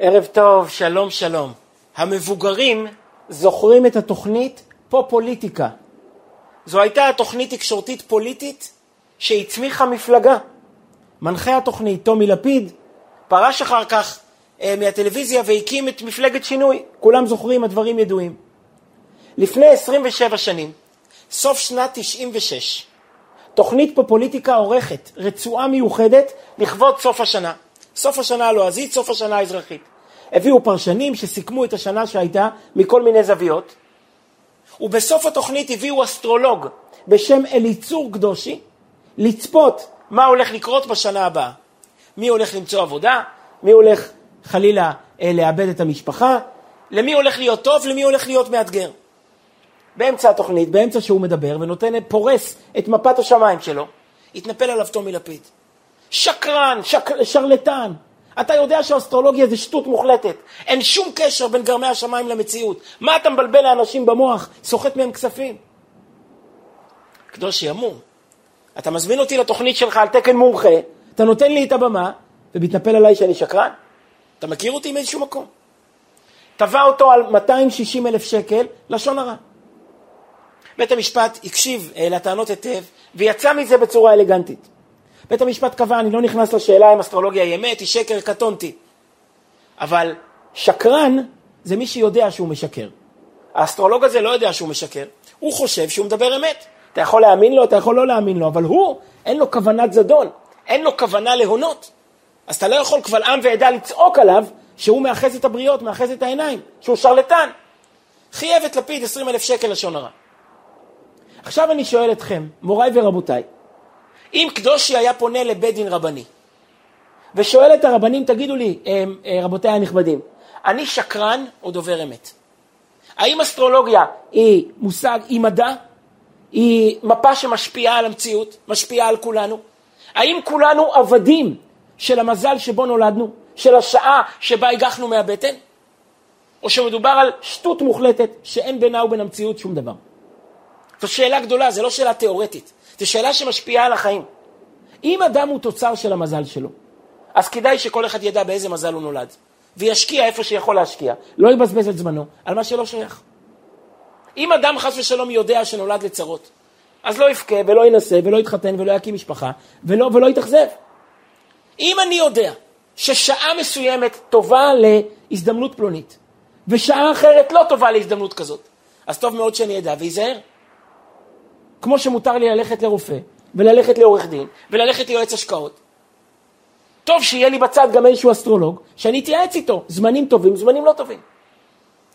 ערב טוב, שלום שלום. המבוגרים זוכרים את התוכנית פופוליטיקה. זו הייתה תוכנית תקשורתית פוליטית שהצמיחה מפלגה. מנחה התוכנית, טומי לפיד, פרש אחר כך אה, מהטלוויזיה והקים את מפלגת שינוי. כולם זוכרים, הדברים ידועים. לפני 27 שנים, סוף שנת 96, תוכנית פופוליטיקה עורכת רצועה מיוחדת לכבוד סוף השנה. סוף השנה הלועזית, סוף השנה האזרחית. הביאו פרשנים שסיכמו את השנה שהייתה מכל מיני זוויות, ובסוף התוכנית הביאו אסטרולוג בשם אליצור קדושי לצפות מה הולך לקרות בשנה הבאה. מי הולך למצוא עבודה, מי הולך חלילה אה, לאבד את המשפחה, למי הולך להיות טוב, למי הולך להיות מאתגר. באמצע התוכנית, באמצע שהוא מדבר ונותן, פורס את מפת השמיים שלו, התנפל עליו טומי לפיד. שקרן, שק... שרלטן. אתה יודע שאסטרולוגיה זה שטות מוחלטת. אין שום קשר בין גרמי השמיים למציאות. מה אתה מבלבל לאנשים במוח, סוחט מהם כספים? קדוש ימום. אתה מזמין אותי לתוכנית שלך על תקן מומחה, אתה נותן לי את הבמה, ומתנפל עליי שאני שקרן? אתה מכיר אותי מאיזשהו מקום? תבע אותו על 260 אלף שקל, לשון הרע. בית המשפט הקשיב לטענות היטב, ויצא מזה בצורה אלגנטית. בית המשפט קבע, אני לא נכנס לשאלה אם אסטרולוגיה היא אמת, היא שקר, קטונתי. אבל שקרן זה מי שיודע שהוא משקר. האסטרולוג הזה לא יודע שהוא משקר, הוא חושב שהוא מדבר אמת. אתה יכול להאמין לו, אתה יכול לא להאמין לו, אבל הוא, אין לו כוונת זדון, אין לו כוונה להונות. אז אתה לא יכול קבל עם ועדה לצעוק עליו שהוא מאחז את הבריות, מאחז את העיניים, שהוא שרלטן. חייב את לפיד 20 אלף שקל לשון הרע. עכשיו אני שואל אתכם, מוריי ורבותיי, אם קדושי היה פונה לבית דין רבני ושואל את הרבנים, תגידו לי, אה, אה, רבותיי הנכבדים, אני שקרן או דובר אמת? האם אסטרולוגיה היא מושג, היא מדע? היא מפה שמשפיעה על המציאות, משפיעה על כולנו? האם כולנו עבדים של המזל שבו נולדנו, של השעה שבה הגחנו מהבטן? או שמדובר על שטות מוחלטת שאין בינה ובין המציאות שום דבר? זו שאלה גדולה, זו לא שאלה תיאורטית, זו שאלה שמשפיעה על החיים. אם אדם הוא תוצר של המזל שלו, אז כדאי שכל אחד ידע באיזה מזל הוא נולד, וישקיע איפה שיכול להשקיע, לא יבזבז את זמנו על מה שלא שייך. אם אדם חס ושלום יודע שנולד לצרות, אז לא יבכה ולא ינסה ולא יתחתן ולא יקים משפחה ולא, ולא יתאכזב. אם אני יודע ששעה מסוימת טובה להזדמנות פלונית, ושעה אחרת לא טובה להזדמנות כזאת, אז טוב מאוד שאני אדע ואיזהר. כמו שמותר לי ללכת לרופא, וללכת לעורך דין, וללכת ליועץ השקעות. טוב שיהיה לי בצד גם איזשהו אסטרולוג, שאני אתייעץ איתו, זמנים טובים, זמנים לא טובים.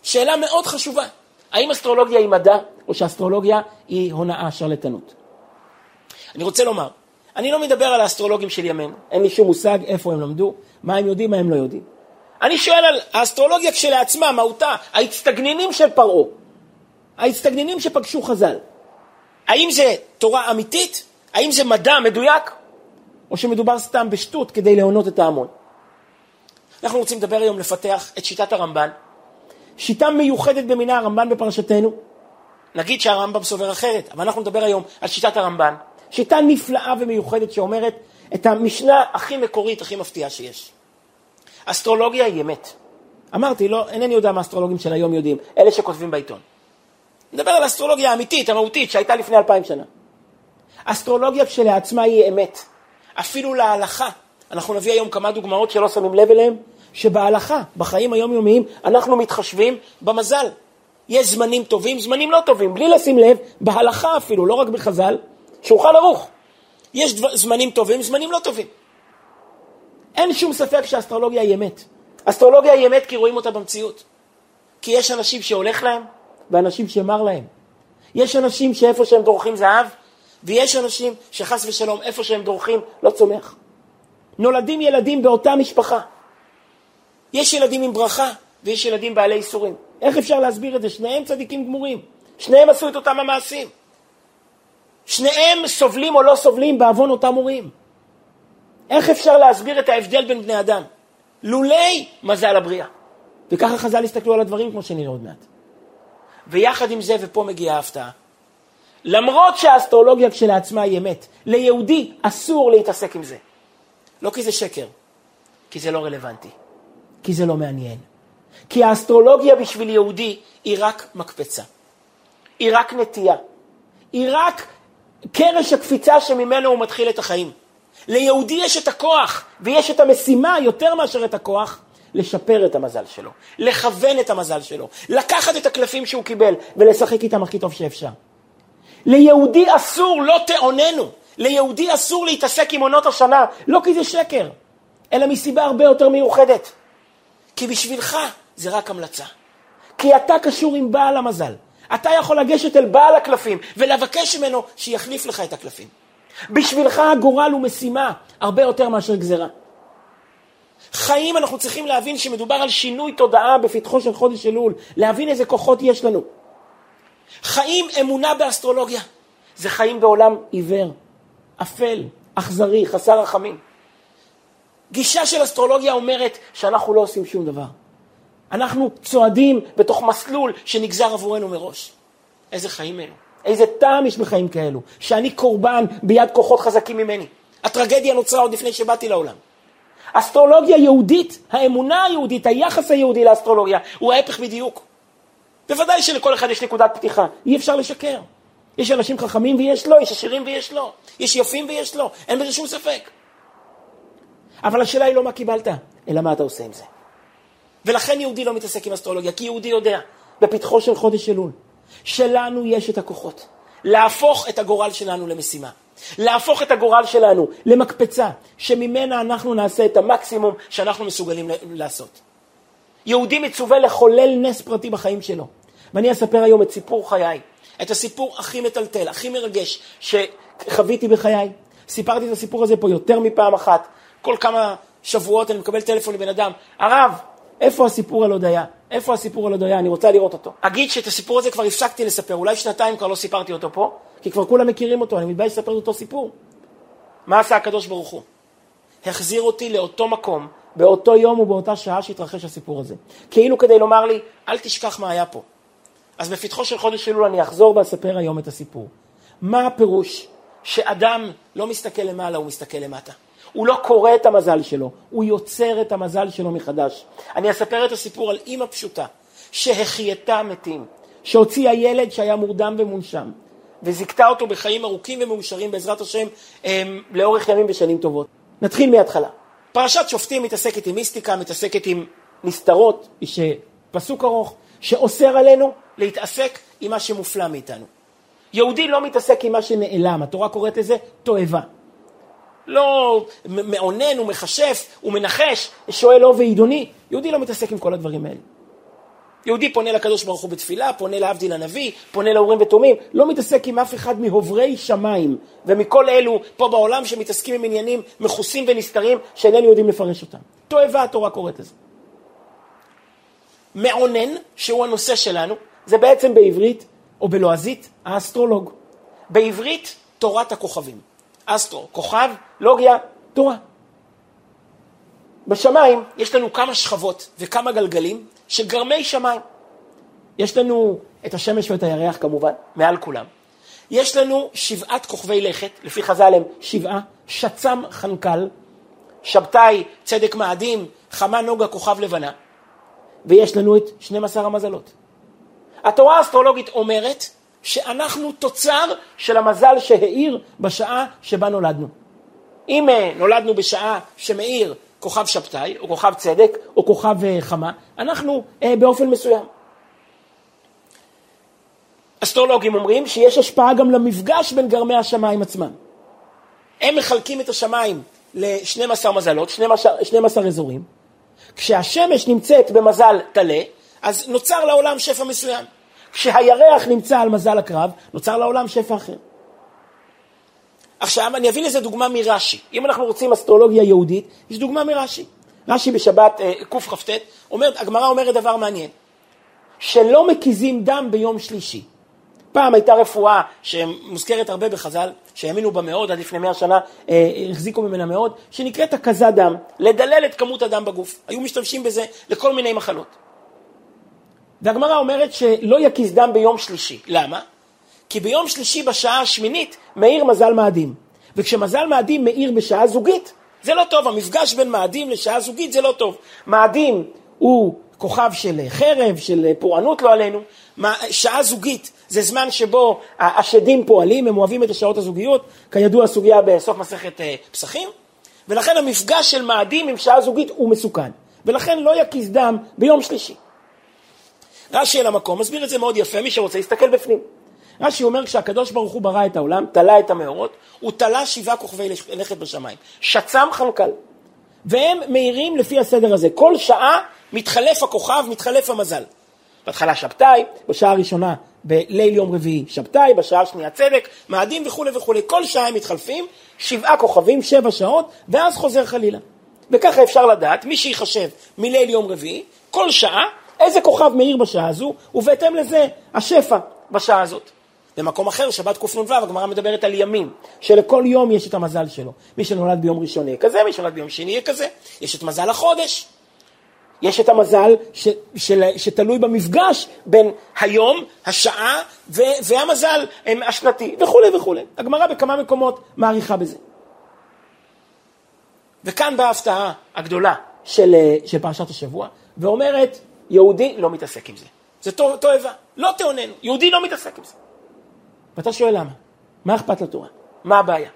שאלה מאוד חשובה, האם אסטרולוגיה היא מדע, או שאסטרולוגיה היא הונאה, שרלטנות? אני רוצה לומר, אני לא מדבר על האסטרולוגים של ימינו, אין לי שום מושג איפה הם למדו, מה הם יודעים, מה הם לא יודעים. אני שואל על האסטרולוגיה כשלעצמה, מהותה, ההצטגנינים של פרעה, ההצטגנינים שפגשו חז"ל. האם זה תורה אמיתית? האם זה מדע מדויק? או שמדובר סתם בשטות כדי להונות את ההמון? אנחנו רוצים לדבר היום, לפתח את שיטת הרמב"ן, שיטה מיוחדת במינה הרמב"ן בפרשתנו. נגיד שהרמב"ם סובר אחרת, אבל אנחנו נדבר היום על שיטת הרמב"ן. שיטה נפלאה ומיוחדת שאומרת את המשנה הכי מקורית, הכי מפתיעה שיש. אסטרולוגיה היא אמת. אמרתי, לא, אינני יודע מה האסטרולוגים של היום יודעים, אלה שכותבים בעיתון. נדבר על האסטרולוגיה האמיתית, המהותית, שהייתה לפני אלפיים שנה. אסטרולוגיה כשלעצמה היא אמת. אפילו להלכה. אנחנו נביא היום כמה דוגמאות שלא שמים לב אליהן, שבהלכה, בחיים היומיומיים, אנחנו מתחשבים במזל. יש זמנים טובים, זמנים לא טובים, בלי לשים לב, בהלכה אפילו, לא רק בחז"ל, שולחן ערוך. יש דבר, זמנים טובים, זמנים לא טובים. אין שום ספק שאסטרולוגיה היא אמת. אסטרולוגיה היא אמת כי רואים אותה במציאות. כי יש אנשים שהולך להם, ואנשים שמר להם. יש אנשים שאיפה שהם דורכים זהב, ויש אנשים שחס ושלום איפה שהם דורכים לא צומח. נולדים ילדים באותה משפחה. יש ילדים עם ברכה ויש ילדים בעלי איסורים. איך אפשר להסביר את זה? שניהם צדיקים גמורים. שניהם עשו את אותם המעשים. שניהם סובלים או לא סובלים בעוון אותם הורים. איך אפשר להסביר את ההבדל בין בני אדם? לולי מזל הבריאה. וככה חז"ל הסתכלו על הדברים כמו שנראה עוד מעט. ויחד עם זה, ופה מגיעה ההפתעה, למרות שהאסטרולוגיה כשלעצמה היא אמת, ליהודי אסור להתעסק עם זה. לא כי זה שקר, כי זה לא רלוונטי. כי זה לא מעניין. כי האסטרולוגיה בשביל יהודי היא רק מקפצה. היא רק נטייה. היא רק קרש הקפיצה שממנו הוא מתחיל את החיים. ליהודי יש את הכוח, ויש את המשימה יותר מאשר את הכוח, לשפר את המזל שלו, לכוון את המזל שלו, לקחת את הקלפים שהוא קיבל ולשחק איתם הכי טוב שאפשר. ליהודי אסור, לא תאוננו, ליהודי אסור להתעסק עם עונות השנה, לא כי זה שקר, אלא מסיבה הרבה יותר מיוחדת. כי בשבילך זה רק המלצה. כי אתה קשור עם בעל המזל. אתה יכול לגשת אל בעל הקלפים ולבקש ממנו שיחליף לך את הקלפים. בשבילך הגורל הוא משימה הרבה יותר מאשר גזרה. חיים אנחנו צריכים להבין שמדובר על שינוי תודעה בפתחו של חודש אלול, להבין איזה כוחות יש לנו. חיים אמונה באסטרולוגיה, זה חיים בעולם עיוור, אפל, אכזרי, חסר רחמים. גישה של אסטרולוגיה אומרת שאנחנו לא עושים שום דבר. אנחנו צועדים בתוך מסלול שנגזר עבורנו מראש. איזה חיים אלו? איזה טעם יש בחיים כאלו? שאני קורבן ביד כוחות חזקים ממני. הטרגדיה נוצרה עוד לפני שבאתי לעולם. אסטרולוגיה יהודית, האמונה היהודית, היחס היהודי לאסטרולוגיה, הוא ההפך בדיוק. בוודאי שלכל אחד יש נקודת פתיחה, אי אפשר לשקר. יש אנשים חכמים ויש לא, יש עשירים ויש לא, יש יפים ויש לא, אין בזה שום ספק. אבל השאלה היא לא מה קיבלת, אלא מה אתה עושה עם זה. ולכן יהודי לא מתעסק עם אסטרולוגיה, כי יהודי יודע, בפתחו של חודש אלול, שלנו יש את הכוחות להפוך את הגורל שלנו למשימה. להפוך את הגורל שלנו למקפצה, שממנה אנחנו נעשה את המקסימום שאנחנו מסוגלים לעשות. יהודי מצווה לחולל נס פרטי בחיים שלו. ואני אספר היום את סיפור חיי, את הסיפור הכי מטלטל, הכי מרגש שחוויתי בחיי. סיפרתי את הסיפור הזה פה יותר מפעם אחת. כל כמה שבועות אני מקבל טלפון לבן אדם, הרב, איפה הסיפור על הודיה? איפה הסיפור על הודיה? אני רוצה לראות אותו. אגיד שאת הסיפור הזה כבר הפסקתי לספר, אולי שנתיים כבר לא סיפרתי אותו פה, כי כבר כולם מכירים אותו, אני מתבייש לספר את אותו סיפור. מה עשה הקדוש ברוך הוא? החזיר אותי לאותו מקום, באותו יום ובאותה שעה שהתרחש הסיפור הזה. כאילו כדי לומר לי, אל תשכח מה היה פה. אז בפתחו של חודש אלול אני אחזור ואספר היום את הסיפור. מה הפירוש שאדם לא מסתכל למעלה, הוא מסתכל למטה? הוא לא קורא את המזל שלו, הוא יוצר את המזל שלו מחדש. אני אספר את הסיפור על אימא פשוטה, שהחייתה מתים, שהוציאה ילד שהיה מורדם ומונשם, וזיכתה אותו בחיים ארוכים ומאושרים בעזרת השם הם, לאורך ימים ושנים טובות. נתחיל מההתחלה. פרשת שופטים מתעסקת עם מיסטיקה, מתעסקת עם נסתרות, פסוק ארוך, שאוסר עלינו להתעסק עם מה שמופלא מאיתנו. יהודי לא מתעסק עם מה שנעלם, התורה קוראת לזה תועבה. לא מעונן ומכשף ומנחש, שואל לא ועידוני. יהודי לא מתעסק עם כל הדברים האלה. יהודי פונה לקדוש ברוך הוא בתפילה, פונה להבדיל הנביא, פונה לאורים ותומים, לא מתעסק עם אף אחד מעוברי שמיים ומכל אלו פה בעולם שמתעסקים עם עניינים מכוסים ונסתרים שאיננו יודעים לפרש אותם. תועבה התורה קוראת לזה. מעונן, שהוא הנושא שלנו, זה בעצם בעברית או בלועזית האסטרולוג. בעברית תורת הכוכבים. אסטרו, כוכב, לוגיה, תורה. בשמיים יש לנו כמה שכבות וכמה גלגלים של גרמי שמיים. יש לנו את השמש ואת הירח כמובן, מעל כולם. יש לנו שבעת כוכבי לכת, לפי חז"ל הם שבעה, שצ"ם חנקל, שבתאי צדק מאדים, חמה נוגה כוכב לבנה, ויש לנו את 12 המזלות. התורה האסטרולוגית אומרת שאנחנו תוצר של המזל שהאיר בשעה שבה נולדנו. אם אה, נולדנו בשעה שמאיר כוכב שבתאי, או כוכב צדק, או כוכב אה, חמה, אנחנו אה, באופן מסוים. אסטרולוגים אומרים שיש השפעה גם למפגש בין גרמי השמיים עצמם. הם מחלקים את השמיים ל-12 מזלות, 12, 12 אזורים. כשהשמש נמצאת במזל טלה, אז נוצר לעולם שפע מסוים. כשהירח נמצא על מזל הקרב, נוצר לעולם שפע אחר. עכשיו, אני אביא לזה דוגמה מרש"י. אם אנחנו רוצים אסטרולוגיה יהודית, יש דוגמה מרש"י. רש"י בשבת אה, קכ"ט, הגמרא אומרת דבר מעניין, שלא מקיזים דם ביום שלישי. פעם הייתה רפואה שמוזכרת הרבה בחז"ל, שהאמינו בה מאוד, עד לפני מאה שנה אה, החזיקו ממנה מאוד, שנקראת הקזת דם, לדלל את כמות הדם בגוף. היו משתמשים בזה לכל מיני מחלות. והגמרא אומרת שלא יקיז דם ביום שלישי. למה? כי ביום שלישי בשעה השמינית מאיר מזל מאדים. וכשמזל מאדים מאיר בשעה זוגית, זה לא טוב, המפגש בין מאדים לשעה זוגית זה לא טוב. מאדים הוא כוכב של חרב, של פורענות לא עלינו, שעה זוגית זה זמן שבו השדים פועלים, הם אוהבים את השעות הזוגיות, כידוע סוגיה בסוף מסכת אה, פסחים, ולכן המפגש של מאדים עם שעה זוגית הוא מסוכן, ולכן לא יקיז דם ביום שלישי. רש"י אל המקום מסביר את זה מאוד יפה, מי שרוצה יסתכל בפנים. רש"י אומר כשהקדוש ברוך הוא ברא את העולם, תלה את המאורות, הוא תלה שבעה כוכבי לכת בשמיים, שצ"ם חנקל. והם מאירים לפי הסדר הזה, כל שעה מתחלף הכוכב, מתחלף המזל. בהתחלה שבתאי, בשעה הראשונה בליל יום רביעי שבתאי, בשעה השנייה צדק, מאדים וכולי וכולי. כל שעה הם מתחלפים, שבעה כוכבים, שבע שעות, ואז חוזר חלילה. וככה אפשר לדעת, מי שיחשב מליל יום רביעי, כל שעה, איזה כוכב מאיר בשעה הזו, ובהתאם לזה השפע בשעה הזאת. במקום אחר, שבת קנ"ו, הגמרא מדברת על ימים, שלכל יום יש את המזל שלו. מי שנולד ביום ראשון יהיה כזה, מי שנולד ביום שני יהיה כזה. יש את מזל החודש, יש את המזל ש, של, שתלוי במפגש בין היום, השעה ו, והמזל השנתי וכולי וכולי. הגמרא בכמה מקומות מעריכה בזה. וכאן באה ההפתעה הגדולה של, של פרשת השבוע, ואומרת, יהודי לא מתעסק עם זה. זה תועבה, לא תאוננו, יהודי לא מתעסק עם זה. ואתה שואל למה? מה אכפת לתורה? מה הבעיה?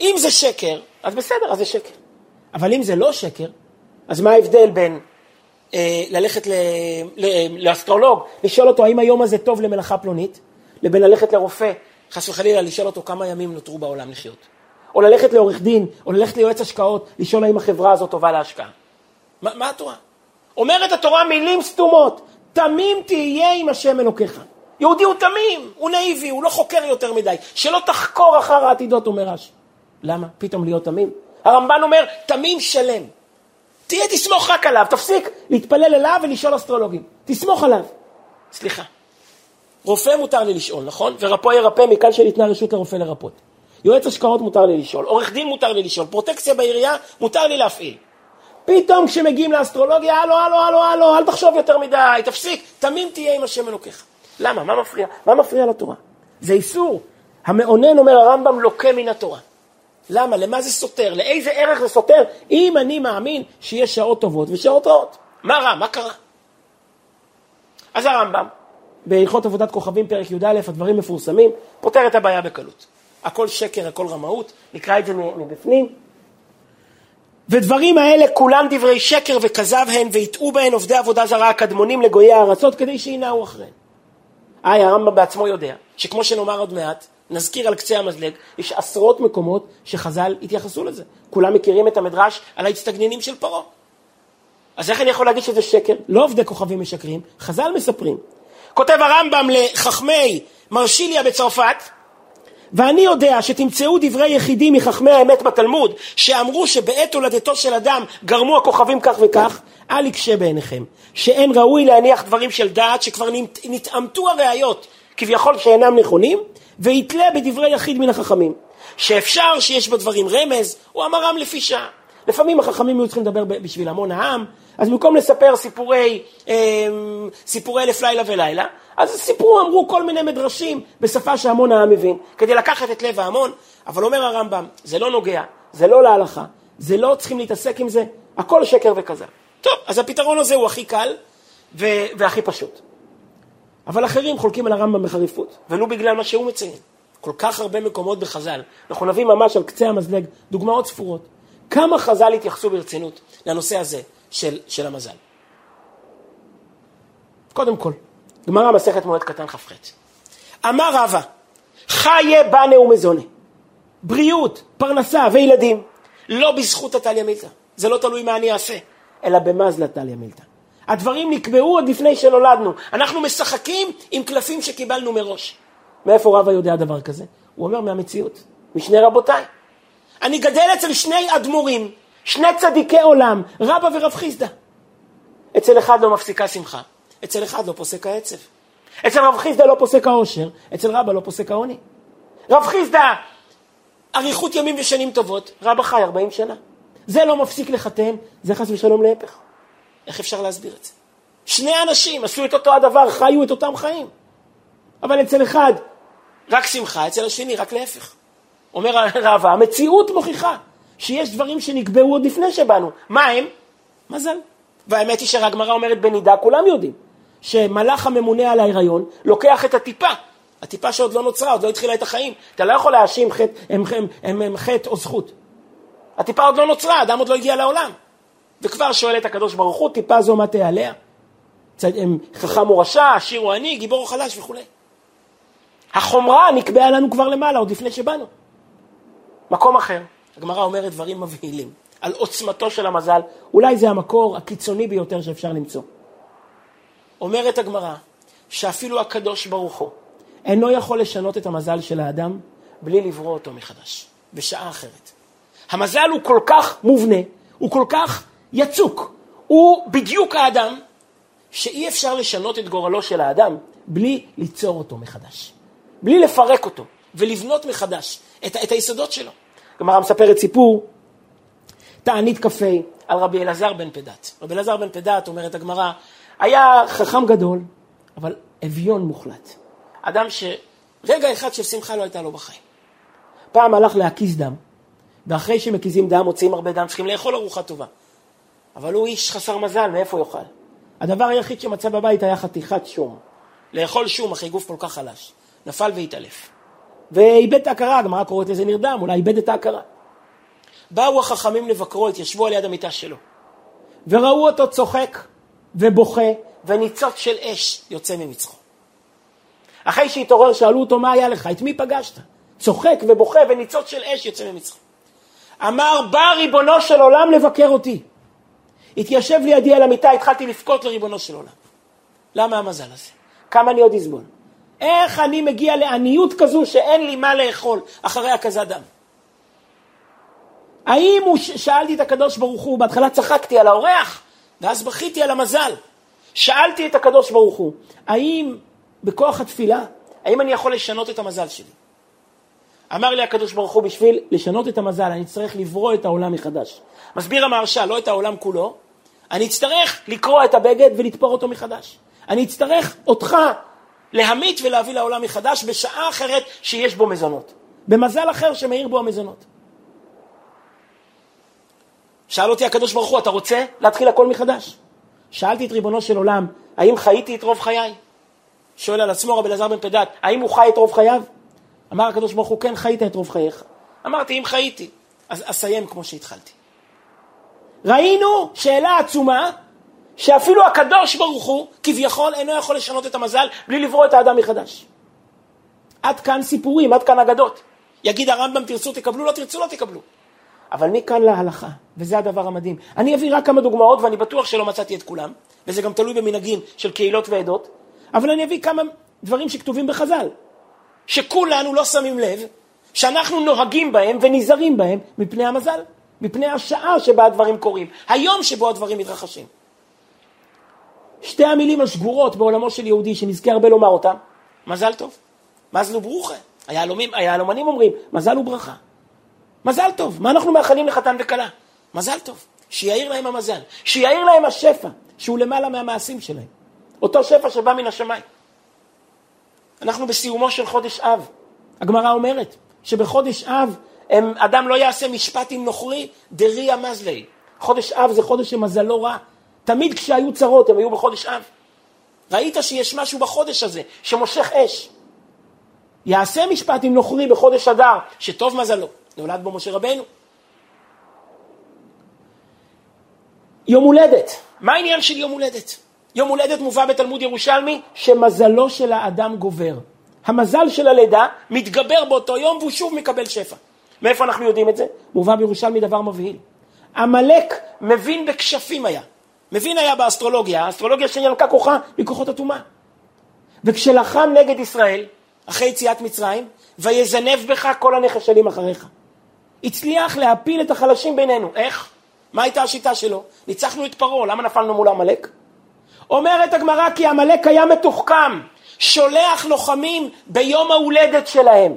אם זה שקר, אז בסדר, אז זה שקר. אבל אם זה לא שקר, אז מה ההבדל בין אה, ללכת ל, ל, לאסטרולוג, לשאול אותו האם היום הזה טוב למלאכה פלונית, לבין ללכת לרופא, חס וחלילה, לשאול אותו כמה ימים נותרו בעולם לחיות. או ללכת לעורך דין, או ללכת ליועץ השקעות, לשאול האם החברה הזאת טובה להשקעה. מה, מה התורה? אומרת התורה מילים סתומות, תמים תהיה עם השם אלוקיך. יהודי הוא תמים, הוא נאיבי, הוא לא חוקר יותר מדי. שלא תחקור אחר העתידות, אומר רש"י. למה? פתאום להיות תמים? הרמב"ן אומר, תמים שלם. תהיה, תסמוך רק עליו, תפסיק להתפלל אליו ולשאול אסטרולוגים. תסמוך עליו. סליחה. רופא מותר לי לשאול, נכון? ורפוא ירפא מכאן שניתנה רשות לרופא לרפות. יועץ השקעות מותר לי לשאול, עורך דין מותר לי לשאול, פרוטקציה בעירייה מותר לי להפעיל. פתאום כשמגיעים לאסטרולוגיה, הלו, הלו, הלו, הלו, אל תחשוב יותר מדי, תפסיק, תמים תהיה עם השם אלוקיך. למה? מה מפריע? מה מפריע לתורה? זה איסור. המאונן, אומר הרמב"ם, לוקה מן התורה. למה? למה זה סותר? לאיזה ערך זה סותר? אם אני מאמין שיש שעות טובות ושעות רעות. מה רע? מה קרה? אז הרמב"ם, בהלכות עבודת כוכבים, פרק י"א, הדברים מפורסמים, פותר את הבעיה בקלות. הכל שקר, הכל רמאות, נקרא את זה מבפנים. ודברים האלה כולם דברי שקר וכזב הן, ויטעו בהן עובדי עבודה זרה הקדמונים לגויי הארצות, כדי שינעו אחריהן. היי, הרמב"ם בעצמו יודע, שכמו שנאמר עוד מעט, נזכיר על קצה המזלג, יש עשרות מקומות שחז"ל התייחסו לזה. כולם מכירים את המדרש על ההצטגנינים של פרעה. אז איך אני יכול להגיד שזה שקר? לא עובדי כוכבים משקרים, חז"ל מספרים. כותב הרמב"ם לחכמי מרשיליה בצרפת, ואני יודע שתמצאו דברי יחידים מחכמי האמת בתלמוד, שאמרו שבעת הולדתו של אדם גרמו הכוכבים כך וכך, אל יקשה בעיניכם, שאין ראוי להניח דברים של דעת שכבר נתעמתו הראיות, כביכול שאינם נכונים, ויתלה בדברי יחיד מן החכמים. שאפשר שיש בדברים רמז, הוא אמרם לפי שעה. לפעמים החכמים היו צריכים לדבר בשביל המון העם, אז במקום לספר סיפורי, אה, סיפורי אלף לילה ולילה, אז סיפרו, אמרו כל מיני מדרשים בשפה שהמון העם מבין, כדי לקחת את לב ההמון, אבל אומר הרמב"ם, זה לא נוגע, זה לא להלכה, זה לא צריכים להתעסק עם זה, הכל שקר וכזב. טוב, אז הפתרון הזה הוא הכי קל והכי פשוט. אבל אחרים חולקים על הרמב"ם בחריפות, ולו בגלל מה שהוא מציין. כל כך הרבה מקומות בחז"ל, אנחנו נביא ממש על קצה המזלג דוגמאות ספורות. כמה חז"ל התייחסו ברצינות לנושא הזה של, של המזל? קודם כל, גמרא מסכת מועד קטן כ"ח. אמר רבא, חיה בנה ומזונה, בריאות, פרנסה וילדים, לא בזכות הטליה מילתא. זה לא תלוי מה אני אעשה, אלא במזל הטליה מילתא. הדברים נקבעו עוד לפני שנולדנו. אנחנו משחקים עם קלפים שקיבלנו מראש. מאיפה רבא יודע דבר כזה? הוא אומר מהמציאות, משני רבותיי. אני גדל אצל שני אדמו"רים, שני צדיקי עולם, רבא ורב חיסדא. אצל אחד לא מפסיקה שמחה, אצל אחד לא פוסק העצב. אצל רב חיסדא לא פוסק העושר, אצל רבא לא פוסק העוני. רב חיסדא, אריכות ימים ושנים טובות, רבא חי 40 שנה. זה לא מפסיק לחתן, זה חס ושלום להפך. איך אפשר להסביר את זה? שני אנשים עשו את אותו הדבר, חיו את אותם חיים. אבל אצל אחד רק שמחה, אצל השני רק להפך. אומר רבא, המציאות מוכיחה שיש דברים שנקבעו עוד לפני שבאנו. מה הם? מזל. והאמת היא שהגמרא אומרת בנידה, כולם יודעים, שמלאך הממונה על ההיריון לוקח את הטיפה, הטיפה שעוד לא נוצרה, עוד לא התחילה את החיים. אתה לא יכול להאשים חטא, הם, הם, הם, הם חטא או זכות. הטיפה עוד לא נוצרה, אדם עוד לא הגיע לעולם. וכבר שואל את הקדוש ברוך הוא, טיפה זו מה תעליה? חכם או רשע, עשיר או עני, גיבור או חלש וכולי. החומרה נקבעה לנו כבר למעלה, עוד לפני שבאנו. מקום אחר, הגמרא אומרת דברים מבהילים על עוצמתו של המזל, אולי זה המקור הקיצוני ביותר שאפשר למצוא. אומרת הגמרא שאפילו הקדוש ברוך הוא אינו יכול לשנות את המזל של האדם בלי לברוא אותו מחדש, בשעה אחרת. המזל הוא כל כך מובנה, הוא כל כך יצוק, הוא בדיוק האדם שאי אפשר לשנות את גורלו של האדם בלי ליצור אותו מחדש, בלי לפרק אותו ולבנות מחדש את, את היסודות שלו. הגמרא מספרת סיפור, תענית קפה על רבי אלעזר בן פדת. רבי אלעזר בן פדת, אומרת הגמרא, היה חכם גדול, אבל אביון מוחלט. אדם שרגע אחד של שמחה לא הייתה לו בחיים. פעם הלך להקיז דם, ואחרי שמקיזים דם, מוציאים הרבה דם, צריכים לאכול ארוחה טובה. אבל הוא איש חסר מזל, מאיפה יאכל? הדבר היחיד שמצא בבית היה חתיכת שום. לאכול שום אחרי גוף כל כך חלש. נפל והתעלף. ואיבד את ההכרה, הגמרא קוראת לזה נרדם, אולי איבד את ההכרה. באו החכמים לבקרו, התיישבו על יד המיטה שלו. וראו אותו צוחק ובוכה, וניצוץ של אש יוצא ממצחו. אחרי שהתעורר, שאלו אותו, מה היה לך? את מי פגשת? צוחק ובוכה וניצוץ של אש יוצא ממצחו. אמר, בא ריבונו של עולם לבקר אותי. התיישב לידי על המיטה, התחלתי לבכות לריבונו של עולם. למה המזל הזה? כמה אני עוד אסבול? איך אני מגיע לעניות כזו שאין לי מה לאכול אחרי הקזת דם? האם הוא, שאלתי את הקדוש ברוך הוא, בהתחלה צחקתי על האורח, ואז בכיתי על המזל. שאלתי את הקדוש ברוך הוא, האם בכוח התפילה, האם אני יכול לשנות את המזל שלי? אמר לי הקדוש ברוך הוא, בשביל לשנות את המזל, אני אצטרך לברוא את העולם מחדש. מסביר המהרש"ל, לא את העולם כולו, אני אצטרך לקרוע את הבגד ולתפור אותו מחדש. אני אצטרך אותך להמית ולהביא לעולם מחדש בשעה אחרת שיש בו מזונות. במזל אחר שמאיר בו המזונות. שאל אותי הקדוש ברוך הוא, אתה רוצה להתחיל הכל מחדש? שאלתי את ריבונו של עולם, האם חייתי את רוב חיי? שואל על עצמו רבי אלעזר בן פדת, האם הוא חי את רוב חייו? אמר הקדוש ברוך הוא, כן חיית את רוב חייך. אמרתי, אם חייתי, אז אסיים כמו שהתחלתי. ראינו שאלה עצומה, שאפילו הקדוש ברוך הוא, כביכול, אינו יכול לשנות את המזל בלי לברוא את האדם מחדש. עד כאן סיפורים, עד כאן אגדות. יגיד הרמב"ם, תרצו תקבלו, לא תרצו לא תקבלו. אבל מכאן להלכה, וזה הדבר המדהים. אני אביא רק כמה דוגמאות, ואני בטוח שלא מצאתי את כולם, וזה גם תלוי במנהגים של קהילות ועדות, אבל אני אביא כמה דברים שכתובים בחז"ל, שכולנו לא שמים לב, שאנחנו נוהגים בהם ונזהרים בהם מפני המזל, מפני השעה שבה הדברים קורים, היום שבו הדברים מתרחשים. שתי המילים השגורות בעולמו של יהודי, שנזכה הרבה לומר אותם, מזל טוב, מזלו ברוכה. היהלומנים אומרים, מזל וברכה. מזל טוב, מה אנחנו מאחלים לחתן וכלה? מזל טוב, שיאיר להם המזל, שיאיר להם השפע, שהוא למעלה מהמעשים שלהם. אותו שפע שבא מן השמיים. אנחנו בסיומו של חודש אב. הגמרא אומרת שבחודש אב הם, אדם לא יעשה משפט עם נוכרי דריה מזלי. חודש אב זה חודש שמזלו רע. תמיד כשהיו צרות הם היו בחודש אב. ראית שיש משהו בחודש הזה שמושך אש. יעשה משפט עם נוכרי בחודש אדר, שטוב מזלו. נולד בו משה רבנו. יום הולדת, מה העניין של יום הולדת? יום הולדת מובא בתלמוד ירושלמי שמזלו של האדם גובר. המזל של הלידה מתגבר באותו יום והוא שוב מקבל שפע. מאיפה אנחנו יודעים את זה? מובא בירושלמי דבר מבהיל. עמלק מבין בכשפים היה. מבין היה באסטרולוגיה, האסטרולוגיה שינקה כוחה מכוחות הטומאה. וכשלחם נגד ישראל, אחרי יציאת מצרים, ויזנב בך כל הנחשלים אחריך. הצליח להפיל את החלשים בינינו. איך? מה הייתה השיטה שלו? ניצחנו את פרעה, למה נפלנו מול עמלק? אומרת הגמרא כי עמלק היה מתוחכם, שולח לוחמים ביום ההולדת שלהם.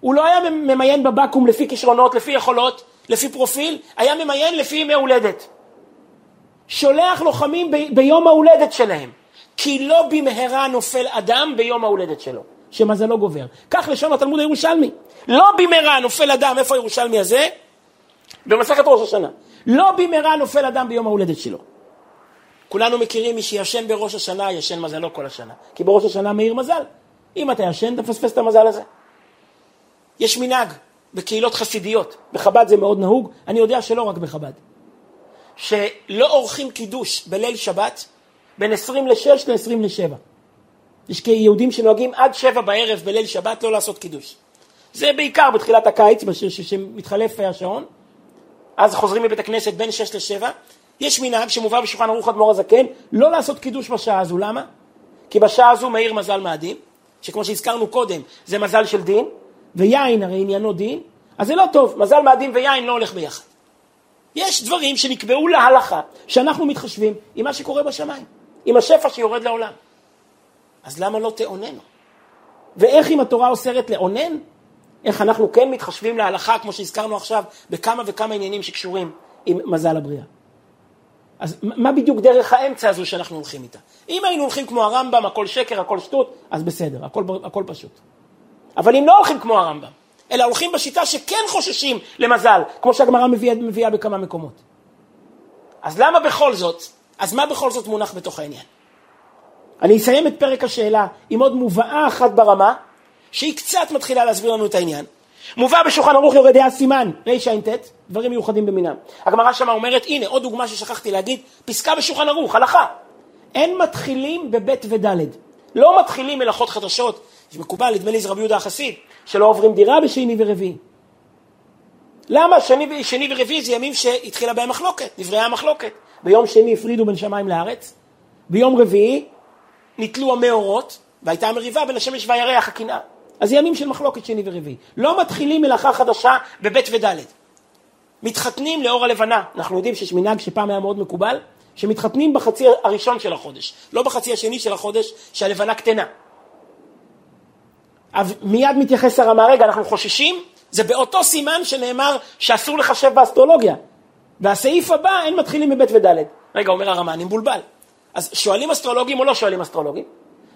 הוא לא היה ממיין בבקו"ם לפי כישרונות, לפי יכולות, לפי פרופיל, היה ממיין לפי ימי הולדת. שולח לוחמים ב- ביום ההולדת שלהם, כי לא במהרה נופל אדם ביום ההולדת שלו, שמזלו גובר. כך לשון התלמוד הירושלמי. לא במהרה נופל אדם, איפה הירושלמי הזה? במסכת ראש השנה. לא במהרה נופל אדם ביום ההולדת שלו. כולנו מכירים מי שישן בראש השנה, ישן מזלו כל השנה. כי בראש השנה מאיר מזל. אם אתה ישן, אתה מפספס את המזל הזה. יש מנהג בקהילות חסידיות, בחב"ד זה מאוד נהוג, אני יודע שלא רק בחב"ד, שלא עורכים קידוש בליל שבת בין 20 ל-6 ל-20 ל-7. יש יהודים שנוהגים עד 7 בערב בליל שבת לא לעשות קידוש. זה בעיקר בתחילת הקיץ, כשמתחלף השעון, אז חוזרים מבית הכנסת בין 6 ל-7. יש מנהג שמובא בשולחן ערוך אדמו"ר הזקן, לא לעשות קידוש בשעה הזו, למה? כי בשעה הזו מאיר מזל מאדים, שכמו שהזכרנו קודם, זה מזל של דין, ויין הרי עניינו דין, אז זה לא טוב, מזל מאדים ויין לא הולך ביחד. יש דברים שנקבעו להלכה, שאנחנו מתחשבים עם מה שקורה בשמיים, עם השפע שיורד לעולם. אז למה לא תאוננו? ואיך אם התורה אוסרת לאונן, איך אנחנו כן מתחשבים להלכה, כמו שהזכרנו עכשיו, בכמה וכמה עניינים שקשורים עם מזל הבריאה. אז מה בדיוק דרך האמצע הזו שאנחנו הולכים איתה? אם היינו הולכים כמו הרמב"ם, הכל שקר, הכל שטות, אז בסדר, הכל, הכל פשוט. אבל אם לא הולכים כמו הרמב"ם, אלא הולכים בשיטה שכן חוששים למזל, כמו שהגמרא מביאה, מביאה בכמה מקומות. אז למה בכל זאת, אז מה בכל זאת מונח בתוך העניין? אני אסיים את פרק השאלה עם עוד מובאה אחת ברמה, שהיא קצת מתחילה להסביר לנו את העניין. מובא בשולחן ערוך יורד דעה סימן, רע"ט, דברים מיוחדים במינם. הגמרא שמה אומרת, הנה עוד דוגמה ששכחתי להגיד, פסקה בשולחן ערוך, הלכה. אין מתחילים בבית ודלת. לא מתחילים מלאכות חדשות, מקובל, נדמה לי זה רבי יהודה החסיד, שלא עוברים דירה בשני ורביעי. למה? שני, שני ורביעי זה ימים שהתחילה בהם מחלוקת, נבראה המחלוקת. ביום שני הפרידו בין שמיים לארץ, ביום רביעי נתלו המאורות, והייתה מריבה בין השמש והירח, הקנאה. אז ימים של מחלוקת שני ורביעי. לא מתחילים מלאכה חדשה בבית ודלת. מתחתנים לאור הלבנה. אנחנו יודעים שיש מנהג שפעם היה מאוד מקובל, שמתחתנים בחצי הראשון של החודש, לא בחצי השני של החודש, שהלבנה קטנה. מיד מתייחס הרמה, רגע, אנחנו חוששים, זה באותו סימן שנאמר שאסור לחשב באסטרולוגיה. והסעיף הבא, אין מתחילים מבית ודלת. רגע, אומר הרמה, אני מבולבל. אז שואלים אסטרולוגים או לא שואלים אסטרולוגים?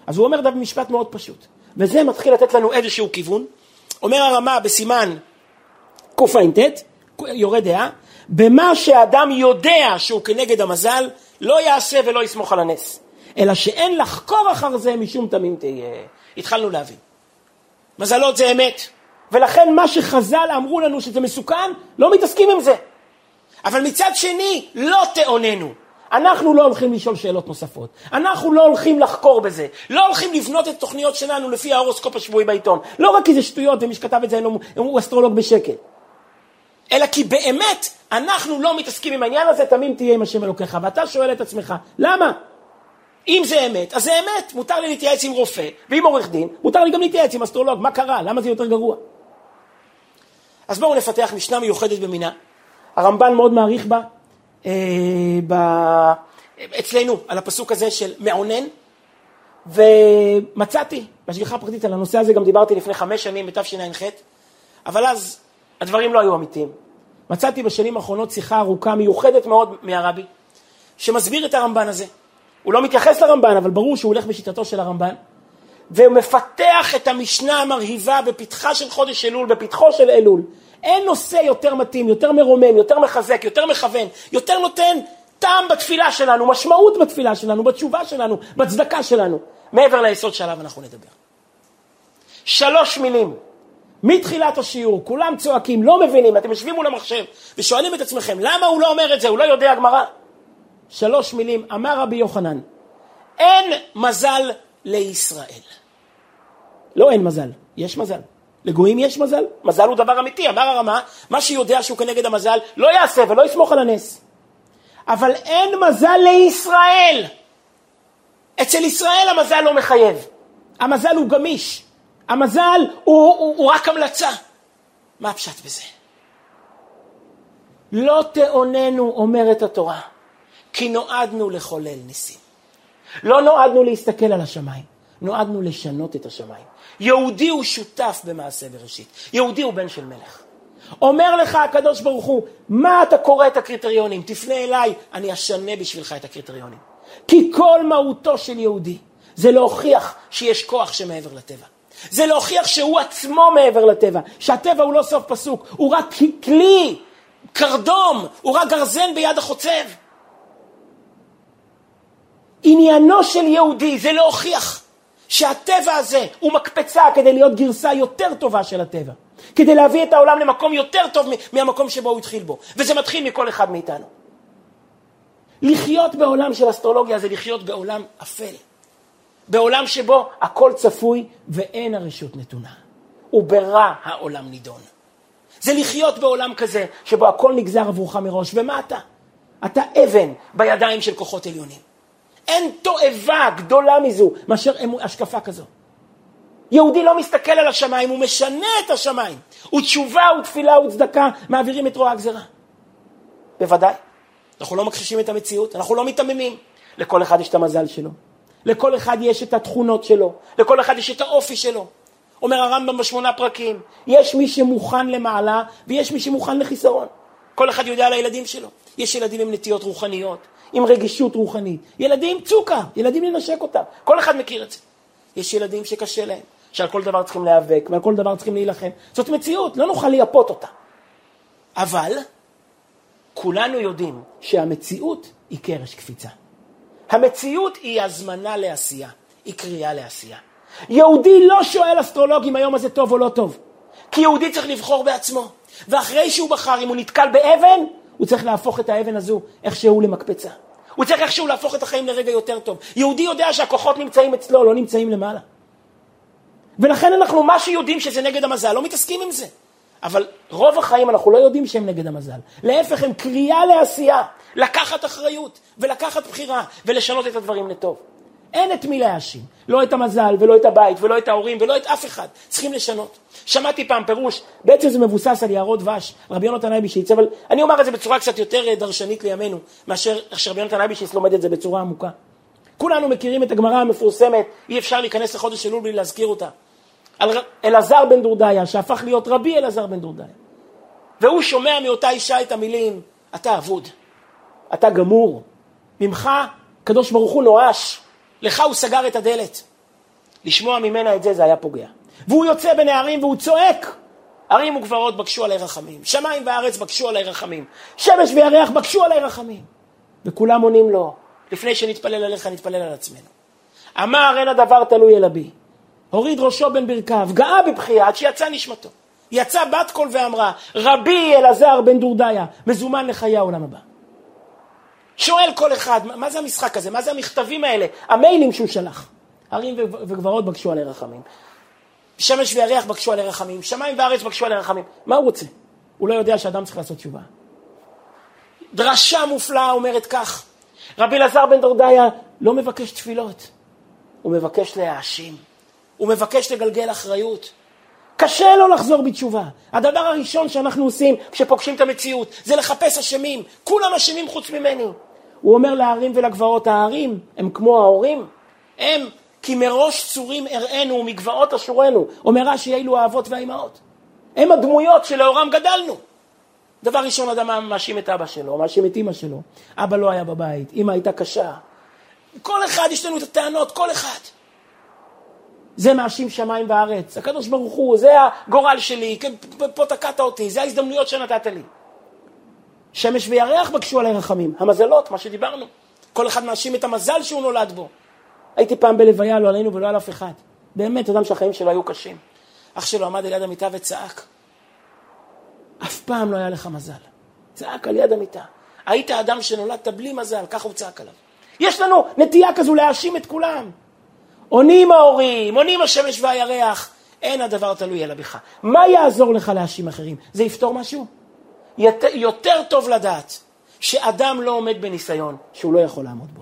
אז הוא אומר דבר משפט מאוד פשוט, וזה מתחיל לתת לנו איזשהו כיוון. אומר הרמה בסימן קע"ט, יורה דעה, במה שאדם יודע שהוא כנגד המזל, לא יעשה ולא יסמוך על הנס, אלא שאין לחקור אחר זה משום תמים תהיה. התחלנו להבין. מזלות זה אמת, ולכן מה שחז"ל אמרו לנו שזה מסוכן, לא מתעסקים עם זה. אבל מצד שני, לא תאוננו. אנחנו לא הולכים לשאול שאלות נוספות, אנחנו לא הולכים לחקור בזה, לא הולכים לבנות את התוכניות שלנו לפי ההורוסקופ השבועי בעיתון, לא רק כי זה שטויות ומי שכתב את זה הוא אסטרולוג בשקל, אלא כי באמת אנחנו לא מתעסקים עם העניין הזה, תמים תהיה עם השם אלוקיך, ואתה שואל את עצמך, למה? אם זה אמת, אז זה אמת, מותר לי להתייעץ עם רופא ועם עורך דין, מותר לי גם להתייעץ עם אסטרולוג, מה קרה? למה זה יותר גרוע? אז בואו נפתח משנה מיוחדת במינה, הרמב"ן מאוד מעריך בה, אה, ב... אצלנו, על הפסוק הזה של מעונן, ומצאתי בהשגחה פרטית על הנושא הזה, גם דיברתי לפני חמש שנים בתשע"ח, אבל אז הדברים לא היו אמיתיים. מצאתי בשנים האחרונות שיחה ארוכה מיוחדת מאוד מהרבי, שמסביר את הרמב"ן הזה. הוא לא מתייחס לרמב"ן, אבל ברור שהוא הולך בשיטתו של הרמב"ן, ומפתח את המשנה המרהיבה בפתחה של חודש אלול, בפתחו של אלול, אין נושא יותר מתאים, יותר מרומם, יותר מחזק, יותר מכוון, יותר נותן טעם בתפילה שלנו, משמעות בתפילה שלנו, בתשובה שלנו, בצדקה שלנו, מעבר ליסוד שעליו אנחנו נדבר. שלוש מילים, מתחילת השיעור, כולם צועקים, לא מבינים, אתם יושבים מול המחשב ושואלים את עצמכם, למה הוא לא אומר את זה, הוא לא יודע גמרא? שלוש מילים, אמר רבי יוחנן, אין מזל לישראל. לא אין מזל, יש מזל. לגויים יש מזל? מזל הוא דבר אמיתי, אמר הרמה, מה שיודע שהוא כנגד המזל, לא יעשה ולא יסמוך על הנס. אבל אין מזל לישראל. אצל ישראל המזל לא מחייב. המזל הוא גמיש. המזל הוא, הוא, הוא רק המלצה. מה הפשט בזה? לא תאוננו, אומרת התורה, כי נועדנו לחולל ניסים. לא נועדנו להסתכל על השמיים, נועדנו לשנות את השמיים. יהודי הוא שותף במעשה בראשית. יהודי הוא בן של מלך. אומר לך הקדוש ברוך הוא, מה אתה קורא את הקריטריונים? תפנה אליי, אני אשנה בשבילך את הקריטריונים. כי כל מהותו של יהודי זה להוכיח שיש כוח שמעבר לטבע. זה להוכיח שהוא עצמו מעבר לטבע, שהטבע הוא לא סוף פסוק, הוא רק כלי קרדום, הוא רק גרזן ביד החוצב. עניינו של יהודי זה להוכיח שהטבע הזה הוא מקפצה כדי להיות גרסה יותר טובה של הטבע. כדי להביא את העולם למקום יותר טוב מהמקום שבו הוא התחיל בו. וזה מתחיל מכל אחד מאיתנו. לחיות בעולם של אסטרולוגיה זה לחיות בעולם אפל. בעולם שבו הכל צפוי ואין הרשות נתונה. וברע העולם נידון. זה לחיות בעולם כזה שבו הכל נגזר עבורך מראש. ומה אתה? אתה אבן בידיים של כוחות עליונים. אין תועבה גדולה מזו מאשר השקפה כזו. יהודי לא מסתכל על השמיים, הוא משנה את השמיים. ותשובה ותפילה וצדקה מעבירים את רוע הגזרה. בוודאי. אנחנו לא מכחישים את המציאות, אנחנו לא מיתממים. לכל אחד יש את המזל שלו. לכל אחד יש את התכונות שלו. לכל אחד יש את האופי שלו. אומר הרמב"ם בשמונה פרקים, יש מי שמוכן למעלה ויש מי שמוכן לחיסרון. כל אחד יודע על הילדים שלו. יש ילדים עם נטיות רוחניות, עם רגישות רוחנית. ילדים צוקה, ילדים לנשק אותם. כל אחד מכיר את זה. יש ילדים שקשה להם, שעל כל דבר צריכים להיאבק ועל כל דבר צריכים להילחם. זאת מציאות, לא נוכל לייפות אותה. אבל כולנו יודעים שהמציאות היא קרש קפיצה. המציאות היא הזמנה לעשייה, היא קריאה לעשייה. יהודי לא שואל אסטרולוג אם היום הזה טוב או לא טוב, כי יהודי צריך לבחור בעצמו. ואחרי שהוא בחר, אם הוא נתקל באבן, הוא צריך להפוך את האבן הזו איכשהו למקפצה. הוא צריך איכשהו להפוך את החיים לרגע יותר טוב. יהודי יודע שהכוחות נמצאים אצלו, לא נמצאים למעלה. ולכן אנחנו, מה שיודעים שזה נגד המזל, לא מתעסקים עם זה. אבל רוב החיים אנחנו לא יודעים שהם נגד המזל. להפך, הם קריאה לעשייה, לקחת אחריות ולקחת בחירה ולשנות את הדברים לטוב. אין את מי להאשים. לא את המזל, ולא את הבית, ולא את ההורים, ולא את אף אחד. צריכים לשנות. שמעתי פעם פירוש, בעצם זה מבוסס על יערות דבש, רבי יונתן אייבישיץ, אבל אני אומר את זה בצורה קצת יותר אה, דרשנית לימינו, מאשר שרבי יונתן אייבישיץ לומד את זה בצורה עמוקה. כולנו מכירים את הגמרא המפורסמת, אי אפשר להיכנס לחודש אלול בלי להזכיר אותה. על אלעזר בן דורדיה, שהפך להיות רבי אלעזר בן דורדיה. והוא שומע מאותה אישה את המילים, אתה אבוד, אתה גמור, ממך הקדוש ברוך הוא נואש, לך הוא סגר את הדלת. לשמוע ממנה את זה, זה היה פוגע. והוא יוצא בין הערים והוא צועק, ערים וגברות בקשו עלי רחמים, שמיים וארץ בקשו עלי רחמים, שמש וירח בקשו עלי רחמים. וכולם עונים לו, לפני שנתפלל עליך נתפלל על עצמנו. אמר אין הדבר תלוי אלא בי. הוריד ראשו בין ברכיו, גאה בבכייה עד שיצא נשמתו. יצא בת קול ואמרה, רבי אלעזר בן דורדיה, מזומן לחיי העולם הבא. שואל כל אחד, מה זה המשחק הזה? מה זה המכתבים האלה? המיילים שהוא שלח. ערים וגברות בקשו עלי רחמים. שמש וירח בקשו עלי רחמים. שמיים וארץ בקשו עלי רחמים. מה הוא רוצה? הוא לא יודע שאדם צריך לעשות תשובה. דרשה מופלאה אומרת כך, רבי אלעזר בן דורדיה לא מבקש תפילות, הוא מבקש להאשים. הוא מבקש לגלגל אחריות. קשה לו לחזור בתשובה. הדבר הראשון שאנחנו עושים כשפוגשים את המציאות זה לחפש אשמים. כולם אשמים חוץ ממני. הוא אומר להרים ולגבעות, ההרים הם כמו ההורים, הם כי מראש צורים אראנו ומגבעות אשורנו. אומר רש"י, אלו האבות והאימהות. הם הדמויות שלאורם גדלנו. דבר ראשון, אדם מאשים את אבא שלו, מאשים את אימא שלו. אבא לא היה בבית, אימא הייתה קשה. כל אחד, יש לנו את הטענות, כל אחד. זה מאשים שמיים וארץ. הקדוש ברוך הוא, זה הגורל שלי, כן, פה תקעת אותי, זה ההזדמנויות שנתת לי. שמש וירח בקשו עלי רחמים. המזלות, מה שדיברנו. כל אחד מאשים את המזל שהוא נולד בו. הייתי פעם בלוויה, לא עלינו ולא על אף אחד. באמת, אדם שהחיים שלו היו קשים. אח שלו עמד על יד המיטה וצעק. אף פעם לא היה לך מזל. צעק על יד המיטה. היית אדם שנולדת בלי מזל, ככה הוא צעק עליו. יש לנו נטייה כזו להאשים את כולם. עונים ההורים, עונים השמש והירח, אין הדבר תלוי אלא בך. מה יעזור לך להאשים אחרים? זה יפתור משהו? יותר, טוב לדעת שאדם לא עומד בניסיון שהוא לא יכול לעמוד בו.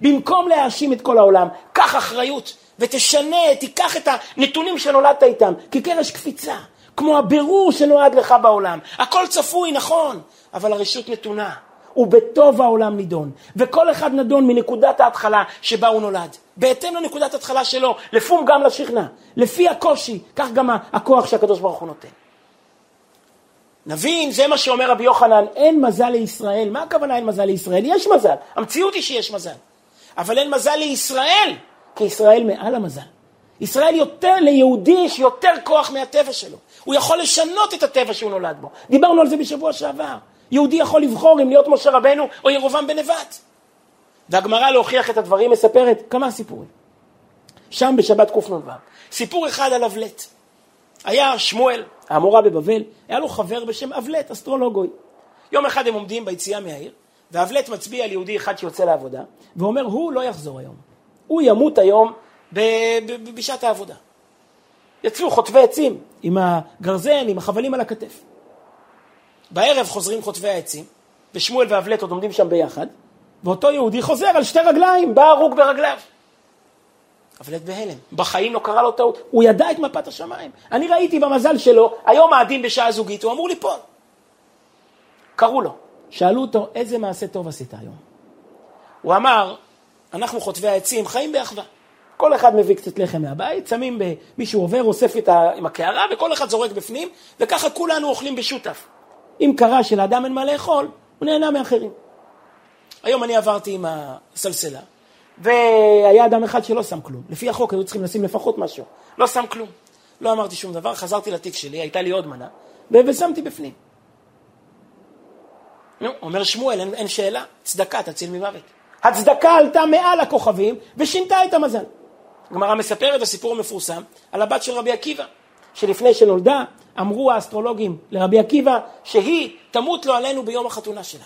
במקום להאשים את כל העולם, קח אחריות ותשנה, תיקח את הנתונים שנולדת איתם כקרש קפיצה, כמו הבירור שנועד לך בעולם. הכל צפוי, נכון, אבל הרשות נתונה. ובטוב העולם נידון, וכל אחד נדון מנקודת ההתחלה שבה הוא נולד. בהתאם לנקודת ההתחלה שלו, לפום גם לשכנע, לפי הקושי, כך גם הכוח שהקדוש ברוך הוא נותן. נבין, זה מה שאומר רבי יוחנן, אין מזל לישראל. מה הכוונה אין מזל לישראל? יש מזל. המציאות היא שיש מזל. אבל אין מזל לישראל, כי ישראל מעל המזל. ישראל יותר, ליהודי יש יותר כוח מהטבע שלו. הוא יכול לשנות את הטבע שהוא נולד בו. דיברנו על זה בשבוע שעבר. יהודי יכול לבחור אם להיות משה רבנו או ירובעם בן נבט. והגמרא להוכיח את הדברים מספרת כמה סיפורים. שם בשבת קנ"ו. סיפור אחד על אבלט. היה שמואל, המורה בבבל, היה לו חבר בשם אבלט, אסטרולוגוי. יום אחד הם עומדים ביציאה מהעיר, ואבלט מצביע על יהודי אחד שיוצא לעבודה, ואומר, הוא לא יחזור היום. הוא ימות היום בשעת העבודה. יצאו חוטבי עצים עם הגרזן, עם החבלים על הכתף. בערב חוזרים חוטבי העצים, ושמואל ואבלט עוד עומדים שם ביחד, ואותו יהודי חוזר על שתי רגליים, בא הרוג ברגליו. אבלט בהלם, בחיים לא קרה לו טעות, הוא ידע את מפת השמיים. אני ראיתי במזל שלו, היום מאדים בשעה זוגית, הוא אמור ליפול. קראו לו, שאלו אותו, איזה מעשה טוב עשית היום? הוא אמר, אנחנו חוטבי העצים, חיים באחווה. כל אחד מביא קצת לחם מהבית, שמים מישהו עובר, אוסף איתה עם הקערה, וכל אחד זורק בפנים, וככה כולנו אוכלים בשותף. אם קרה שלאדם אין מה לאכול, הוא נהנה מאחרים. היום אני עברתי עם הסלסלה, והיה אדם אחד שלא שם כלום. לפי החוק היו צריכים לשים לפחות משהו. לא שם כלום. לא אמרתי שום דבר, חזרתי לתיק שלי, הייתה לי עוד מנה, ושמתי בפנים. נו, אומר שמואל, אין, אין שאלה, צדקה תציל ממוות. הצדקה עלתה מעל הכוכבים ושינתה את המזל. הגמרא מספרת הסיפור המפורסם על הבת של רבי עקיבא, שלפני שנולדה אמרו האסטרולוגים לרבי עקיבא שהיא תמות לו עלינו ביום החתונה שלה.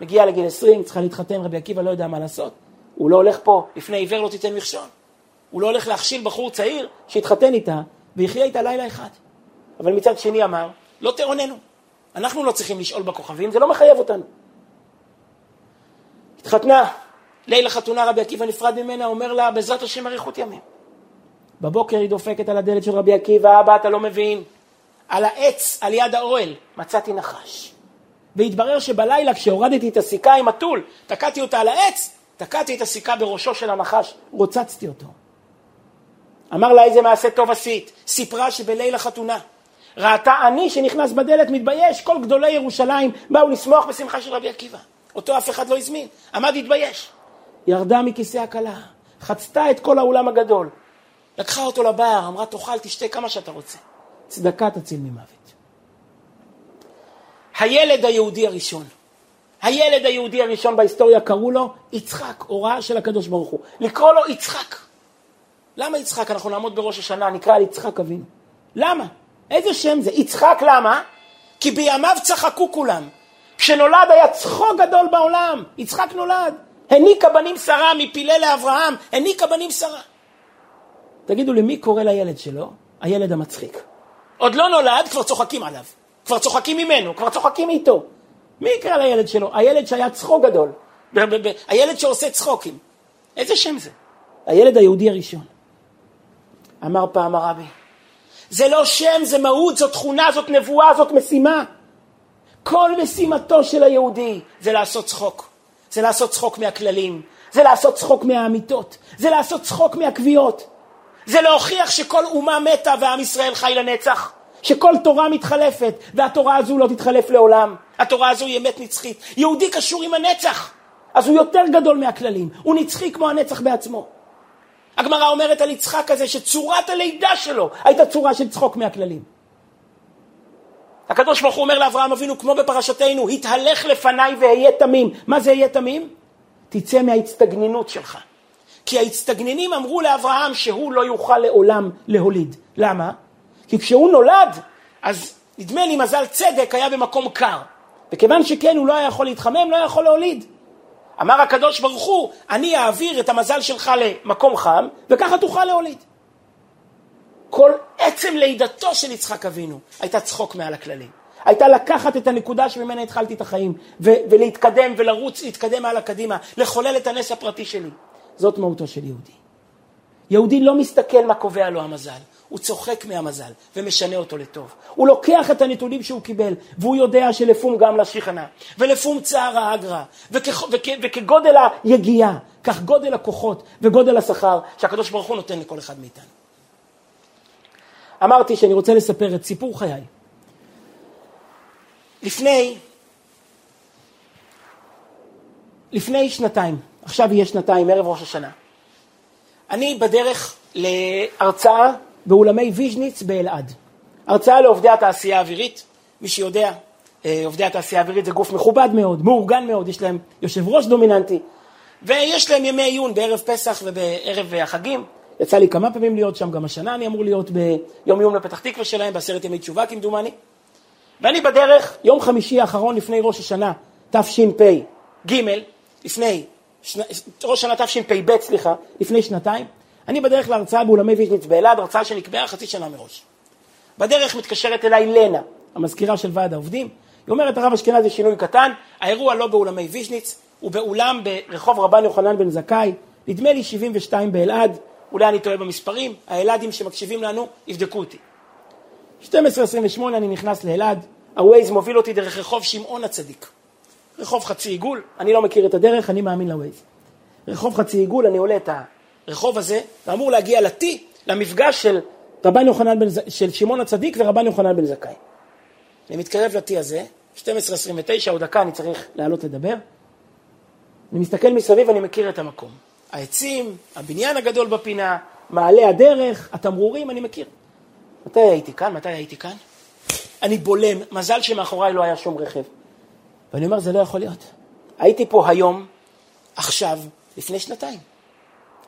מגיעה לגיל 20, צריכה להתחתן, רבי עקיבא לא יודע מה לעשות. הוא לא הולך פה, לפני עיוור לא תיתן מכשול. הוא לא הולך להכשיל בחור צעיר שיתחתן איתה ויחיה איתה לילה אחד. אבל מצד שני אמר, לא תאוננו. אנחנו לא צריכים לשאול בכוכבים, זה לא מחייב אותנו. התחתנה, ליל החתונה רבי עקיבא נפרד ממנה, אומר לה, בעזרת השם אריכות ימים. בבוקר היא דופקת על הדלת של רבי עקיבא, אבא, אתה לא מבין. על העץ, על יד האוהל, מצאתי נחש. והתברר שבלילה, כשהורדתי את הסיכה עם הטול, תקעתי אותה על העץ, תקעתי את הסיכה בראשו של הנחש, רוצצתי אותו. אמר לה, איזה מעשה טוב עשית. סיפרה שבליל החתונה, ראתה אני שנכנס בדלת מתבייש, כל גדולי ירושלים באו לשמוח בשמחה של רבי עקיבא. אותו אף אחד לא הזמין, עמד להתבייש. ירדה מכיסא הכלה, חצתה את כל האולם הגדול, לקחה אותו לבר, אמרה תאכל, תשתה כמה שאתה רוצה. צדקה תציל ממוות. הילד היהודי הראשון, הילד היהודי הראשון בהיסטוריה קראו לו יצחק, הוראה של הקדוש ברוך הוא. לקרוא לו יצחק. למה יצחק? אנחנו נעמוד בראש השנה, נקרא על יצחק אבינו. למה? איזה שם זה? יצחק למה? כי בימיו צחקו כולם. כשנולד היה צחוק גדול בעולם, יצחק נולד. הניקה בנים שרה מפילה לאברהם, הניקה בנים שרה. תגידו לי, מי קורא לילד שלו? הילד המצחיק. עוד לא נולד, כבר צוחקים עליו. כבר צוחקים ממנו, כבר צוחקים איתו. מי יקרא לילד שלו? הילד שהיה צחוק גדול. הילד שעושה צחוקים. איזה שם זה? הילד היהודי הראשון. אמר פעם הרבי, זה לא שם, זה מהות, זאת תכונה, זאת נבואה, זאת משימה. כל משימתו של היהודי זה לעשות צחוק. זה לעשות צחוק מהכללים, זה לעשות צחוק מהאמיתות, זה לעשות צחוק מהקביעות. זה להוכיח שכל אומה מתה ועם ישראל חי לנצח. שכל תורה מתחלפת, והתורה הזו לא תתחלף לעולם. התורה הזו היא אמת נצחית. יהודי קשור עם הנצח, אז הוא יותר גדול מהכללים. הוא נצחי כמו הנצח בעצמו. הגמרא אומרת על יצחק הזה שצורת הלידה שלו הייתה צורה של צחוק מהכללים. הקדוש ברוך הוא אומר לאברהם אבינו, כמו בפרשתנו, התהלך לפניי ואהיה תמים. מה זה אהיה תמים? תצא מההצטגננות שלך. כי ההצטגננים אמרו לאברהם שהוא לא יוכל לעולם להוליד. למה? כי כשהוא נולד, אז נדמה לי מזל צדק היה במקום קר. וכיוון שכן הוא לא היה יכול להתחמם, לא היה יכול להוליד. אמר הקדוש ברוך הוא, אני אעביר את המזל שלך למקום חם, וככה תוכל להוליד. כל עצם לידתו של יצחק אבינו הייתה צחוק מעל הכללים. הייתה לקחת את הנקודה שממנה התחלתי את החיים, ו- ולהתקדם ולרוץ, להתקדם הלאה קדימה, לחולל את הנס הפרטי שלי. זאת מהותו של יהודי. יהודי לא מסתכל מה קובע לו המזל, הוא צוחק מהמזל ומשנה אותו לטוב. הוא לוקח את הנתונים שהוא קיבל, והוא יודע שלפום גם לשכנה, ולפום צער האגרא, וכ- וכ- וכגודל היגיעה, כך גודל הכוחות וגודל השכר שהקדוש ברוך הוא נותן לכל אחד מאיתנו. אמרתי שאני רוצה לספר את סיפור חיי. לפני, לפני שנתיים, עכשיו יהיה שנתיים, ערב ראש השנה, אני בדרך להרצאה באולמי ויז'ניץ באלעד. הרצאה לעובדי התעשייה האווירית, מי שיודע, אה, עובדי התעשייה האווירית זה גוף מכובד מאוד, מאורגן מאוד, יש להם יושב ראש דומיננטי, ויש להם ימי עיון בערב פסח ובערב החגים. יצא לי כמה פעמים להיות שם, גם השנה אני אמור להיות ביום עיון בפתח תקווה שלהם, בעשרת ימי תשובה כמדומני. ואני בדרך, יום חמישי האחרון לפני ראש השנה, תשפ"ג, לפני, שנה, ראש שנה תשפ"ב, סליחה, לפני שנתיים, אני בדרך להרצאה באולמי ויז'ניץ באלעד, הרצאה שנקבעה חצי שנה מראש. בדרך מתקשרת אליי לנה, המזכירה של ועד העובדים, היא אומרת, הרב אשכנזי שינוי קטן, האירוע לא באולמי ויז'ניץ, הוא באולם ברחוב רבן יוחנן בן זכאי, נדמה לי 72 באלעד, אולי אני טועה במספרים, האלעדים שמקשיבים לנו, יבדקו אותי. 12.28 אני נכנס לאלעד, הווייז מוביל אותי דרך רחוב שמעון הצדיק. רחוב חצי עיגול, אני לא מכיר את הדרך, אני מאמין לווייז. רחוב חצי עיגול, אני עולה את הרחוב הזה, ואמור להגיע ל-T, למפגש של רבן יוחנן בן, של שמעון הצדיק ורבן יוחנן בן זכאי. אני מתקרב ל-T הזה, 12.29, עוד דקה אני צריך לעלות לדבר. אני מסתכל מסביב, אני מכיר את המקום. העצים, הבניין הגדול בפינה, מעלה הדרך, התמרורים, אני מכיר. מתי הייתי כאן? מתי הייתי כאן? אני בולם, מזל שמאחוריי לא היה שום רכב. ואני אומר, זה לא יכול להיות. הייתי פה היום, עכשיו, לפני שנתיים.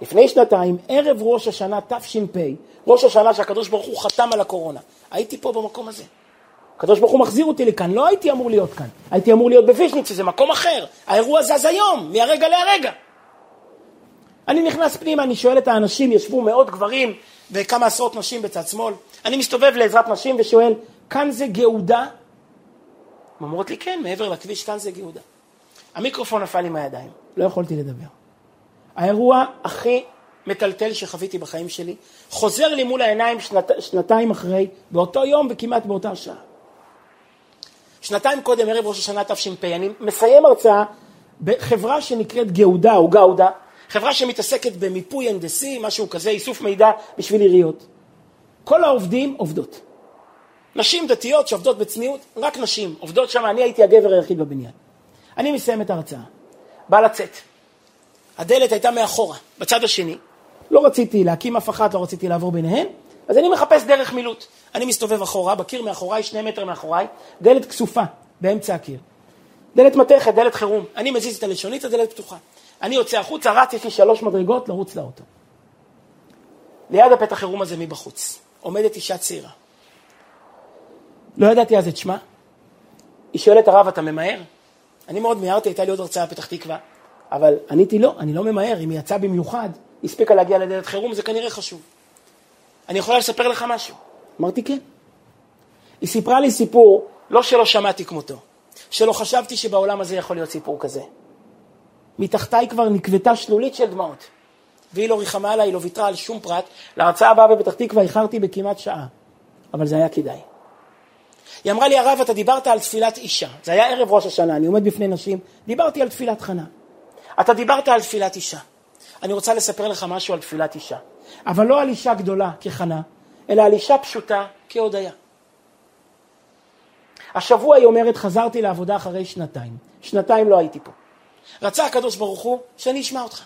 לפני שנתיים, ערב ראש השנה תש"פ, ראש השנה שהקדוש ברוך הוא חתם על הקורונה, הייתי פה במקום הזה. הקדוש ברוך הוא מחזיר אותי לכאן, לא הייתי אמור להיות כאן, הייתי אמור להיות בוויז'ניץ, שזה מקום אחר. האירוע זז היום, מהרגע להרגע. אני נכנס פנימה, אני שואל את האנשים, ישבו מאות גברים וכמה עשרות נשים בצד שמאל. אני מסתובב לעזרת נשים ושואל, כאן זה גאודה? הן אומרות לי, כן, מעבר לכביש, כאן זה גאודה. המיקרופון נפל לי מהידיים, לא יכולתי לדבר. האירוע הכי מטלטל שחוויתי בחיים שלי, חוזר לי מול העיניים שנת, שנתיים אחרי, באותו יום וכמעט באותה שעה. שנתיים קודם, ערב ראש השנה תש"פ, אני מסיים הרצאה בחברה שנקראת גאודה או גאודה, חברה שמתעסקת במיפוי הנדסי, משהו כזה, איסוף מידע בשביל עיריות. כל העובדים עובדות. נשים דתיות שעובדות בצניעות, רק נשים עובדות שם, אני הייתי הגבר היחיד בבניין. אני מסיים את ההרצאה, בא לצאת. הדלת הייתה מאחורה, בצד השני. לא רציתי להקים אף אחת, לא רציתי לעבור ביניהן, אז אני מחפש דרך מילוט. אני מסתובב אחורה, בקיר מאחוריי, שני מטר מאחוריי, דלת כסופה באמצע הקיר. דלת מתכת, דלת חירום. אני מזיז את הלשונית, הדלת פתוחה. אני יוצא החוצה, רץ, יש לי שלוש מדרגות לרוץ לאוטו. ליד הפתח חירום הזה מבחוץ עומדת אישה צעירה. לא ידעתי אז את שמה. היא שואלת, הרב, אתה ממהר? אני מאוד מיהרתי, הייתה לי עוד הרצאה בפתח תקווה, אבל עניתי לא, אני לא ממהר, אם היא יצאה במיוחד, הספיקה להגיע לדלת חירום, זה כנראה חשוב. אני יכולה לספר לך משהו? אמרתי כן. היא סיפרה לי סיפור, לא שלא שמעתי כמותו, שלא חשבתי שבעולם הזה יכול להיות סיפור כזה. מתחתיי כבר נקבתה שלולית של דמעות. והיא לא ריחמה עליי, היא לא ויתרה על שום פרט. להרצאה הבאה בפתח תקווה איחרתי בכמעט שעה, אבל זה היה כדאי. היא אמרה לי, הרב, אתה דיברת על תפילת אישה. זה היה ערב ראש השנה, אני עומד בפני נשים, דיברתי על תפילת חנה. אתה דיברת על תפילת אישה. אני רוצה לספר לך משהו על תפילת אישה. אבל לא על אישה גדולה כחנה, אלא על אישה פשוטה כהודיה. השבוע היא אומרת, חזרתי לעבודה אחרי שנתיים. שנתיים לא הייתי פה. רצה הקדוש ברוך הוא שאני אשמע אותך.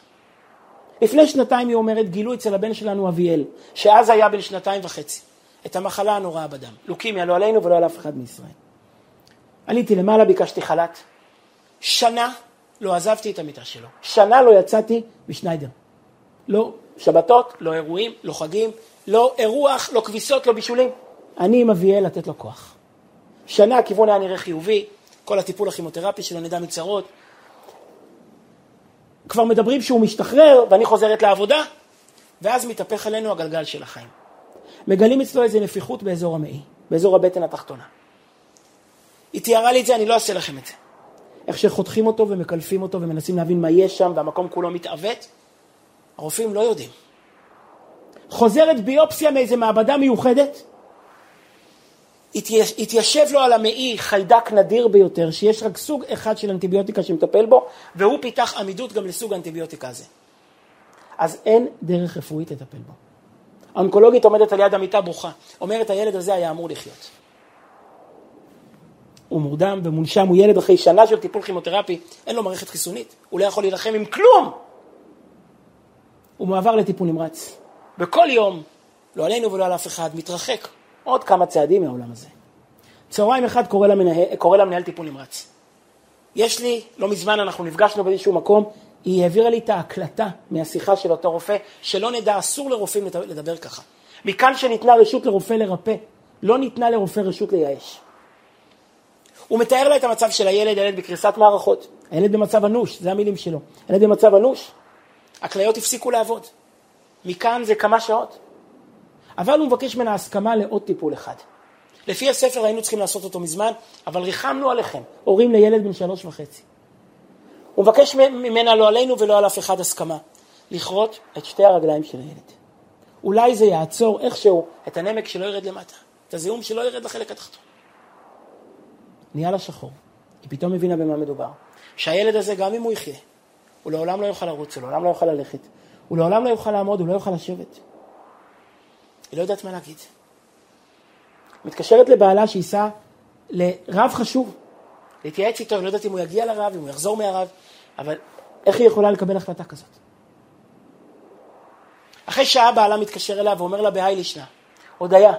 לפני שנתיים היא אומרת, גילו אצל הבן שלנו אביאל, שאז היה בן שנתיים וחצי, את המחלה הנוראה בדם. לוקימיה, לא עלינו ולא על אף אחד מישראל. עליתי למעלה, ביקשתי חל"ת. שנה לא עזבתי את המיטה שלו. שנה לא יצאתי משניידר. לא שבתות, לא אירועים, לא חגים, לא אירוח, לא כביסות, לא בישולים. אני עם אביאל לתת לו כוח. שנה הכיוון היה נראה חיובי, כל הטיפול הכימותרפי שלו נדע מצרות, כבר מדברים שהוא משתחרר ואני חוזרת לעבודה, ואז מתהפך עלינו הגלגל של החיים. מגלים אצלו איזו נפיחות באזור המעי, באזור הבטן התחתונה. היא תיארה לי את זה, אני לא אעשה לכם את זה. איך שחותכים אותו ומקלפים אותו ומנסים להבין מה יש שם והמקום כולו מתעוות, הרופאים לא יודעים. חוזרת ביופסיה מאיזה מעבדה מיוחדת, התיישב לו על המעי חיידק נדיר ביותר, שיש רק סוג אחד של אנטיביוטיקה שמטפל בו, והוא פיתח עמידות גם לסוג האנטיביוטיקה הזה. אז אין דרך רפואית לטפל בו. האונקולוגית עומדת על יד המיטה בוכה, אומרת הילד הזה היה אמור לחיות. הוא מורדם ומונשם, הוא ילד אחרי שנה של טיפול כימותרפי, אין לו מערכת חיסונית, הוא לא יכול להילחם עם כלום. הוא מועבר לטיפול נמרץ. וכל יום, לא עלינו ולא על אף אחד, מתרחק עוד כמה צעדים מהעולם הזה. צהריים אחד קורא למנהל, קורא למנהל טיפול נמרץ. יש לי, לא מזמן אנחנו נפגשנו באיזשהו מקום, היא העבירה לי את ההקלטה מהשיחה של אותו רופא, שלא נדע, אסור לרופאים לדבר ככה. מכאן שניתנה רשות לרופא לרפא, לא ניתנה לרופא רשות לייאש. הוא מתאר לה את המצב של הילד, הילד בקריסת מערכות. הילד במצב אנוש, זה המילים שלו. הילד במצב אנוש, הכליות הפסיקו לעבוד. מכאן זה כמה שעות. אבל הוא מבקש ממנה הסכמה לעוד טיפול אחד. לפי הספר היינו צריכים לעשות אותו מזמן, אבל ריחמנו עליכם, הורים לילד בן שלוש וחצי. הוא מבקש ממנה לא עלינו ולא על אף אחד הסכמה, לכרות את שתי הרגליים של הילד. אולי זה יעצור איכשהו את הנמק שלא ירד למטה, את הזיהום שלא ירד לחלק התחתון. נהיה לה שחור, היא פתאום הבינה במה מדובר. שהילד הזה, גם אם הוא יחיה, הוא לעולם לא יוכל לרוץ, הוא לעולם לא יוכל ללכת, הוא לעולם לא יוכל לעמוד, הוא לא יוכל לשבת. היא לא יודעת מה להגיד. מתקשרת לבעלה שייסע לרב חשוב, להתייעץ איתו, אני לא יודעת אם הוא יגיע לרב, אם הוא יחזור מהרב, אבל איך היא יכולה לקבל החלטה כזאת? אחרי שעה בעלה מתקשר אליה ואומר לה בהאי לישנה, הודיה,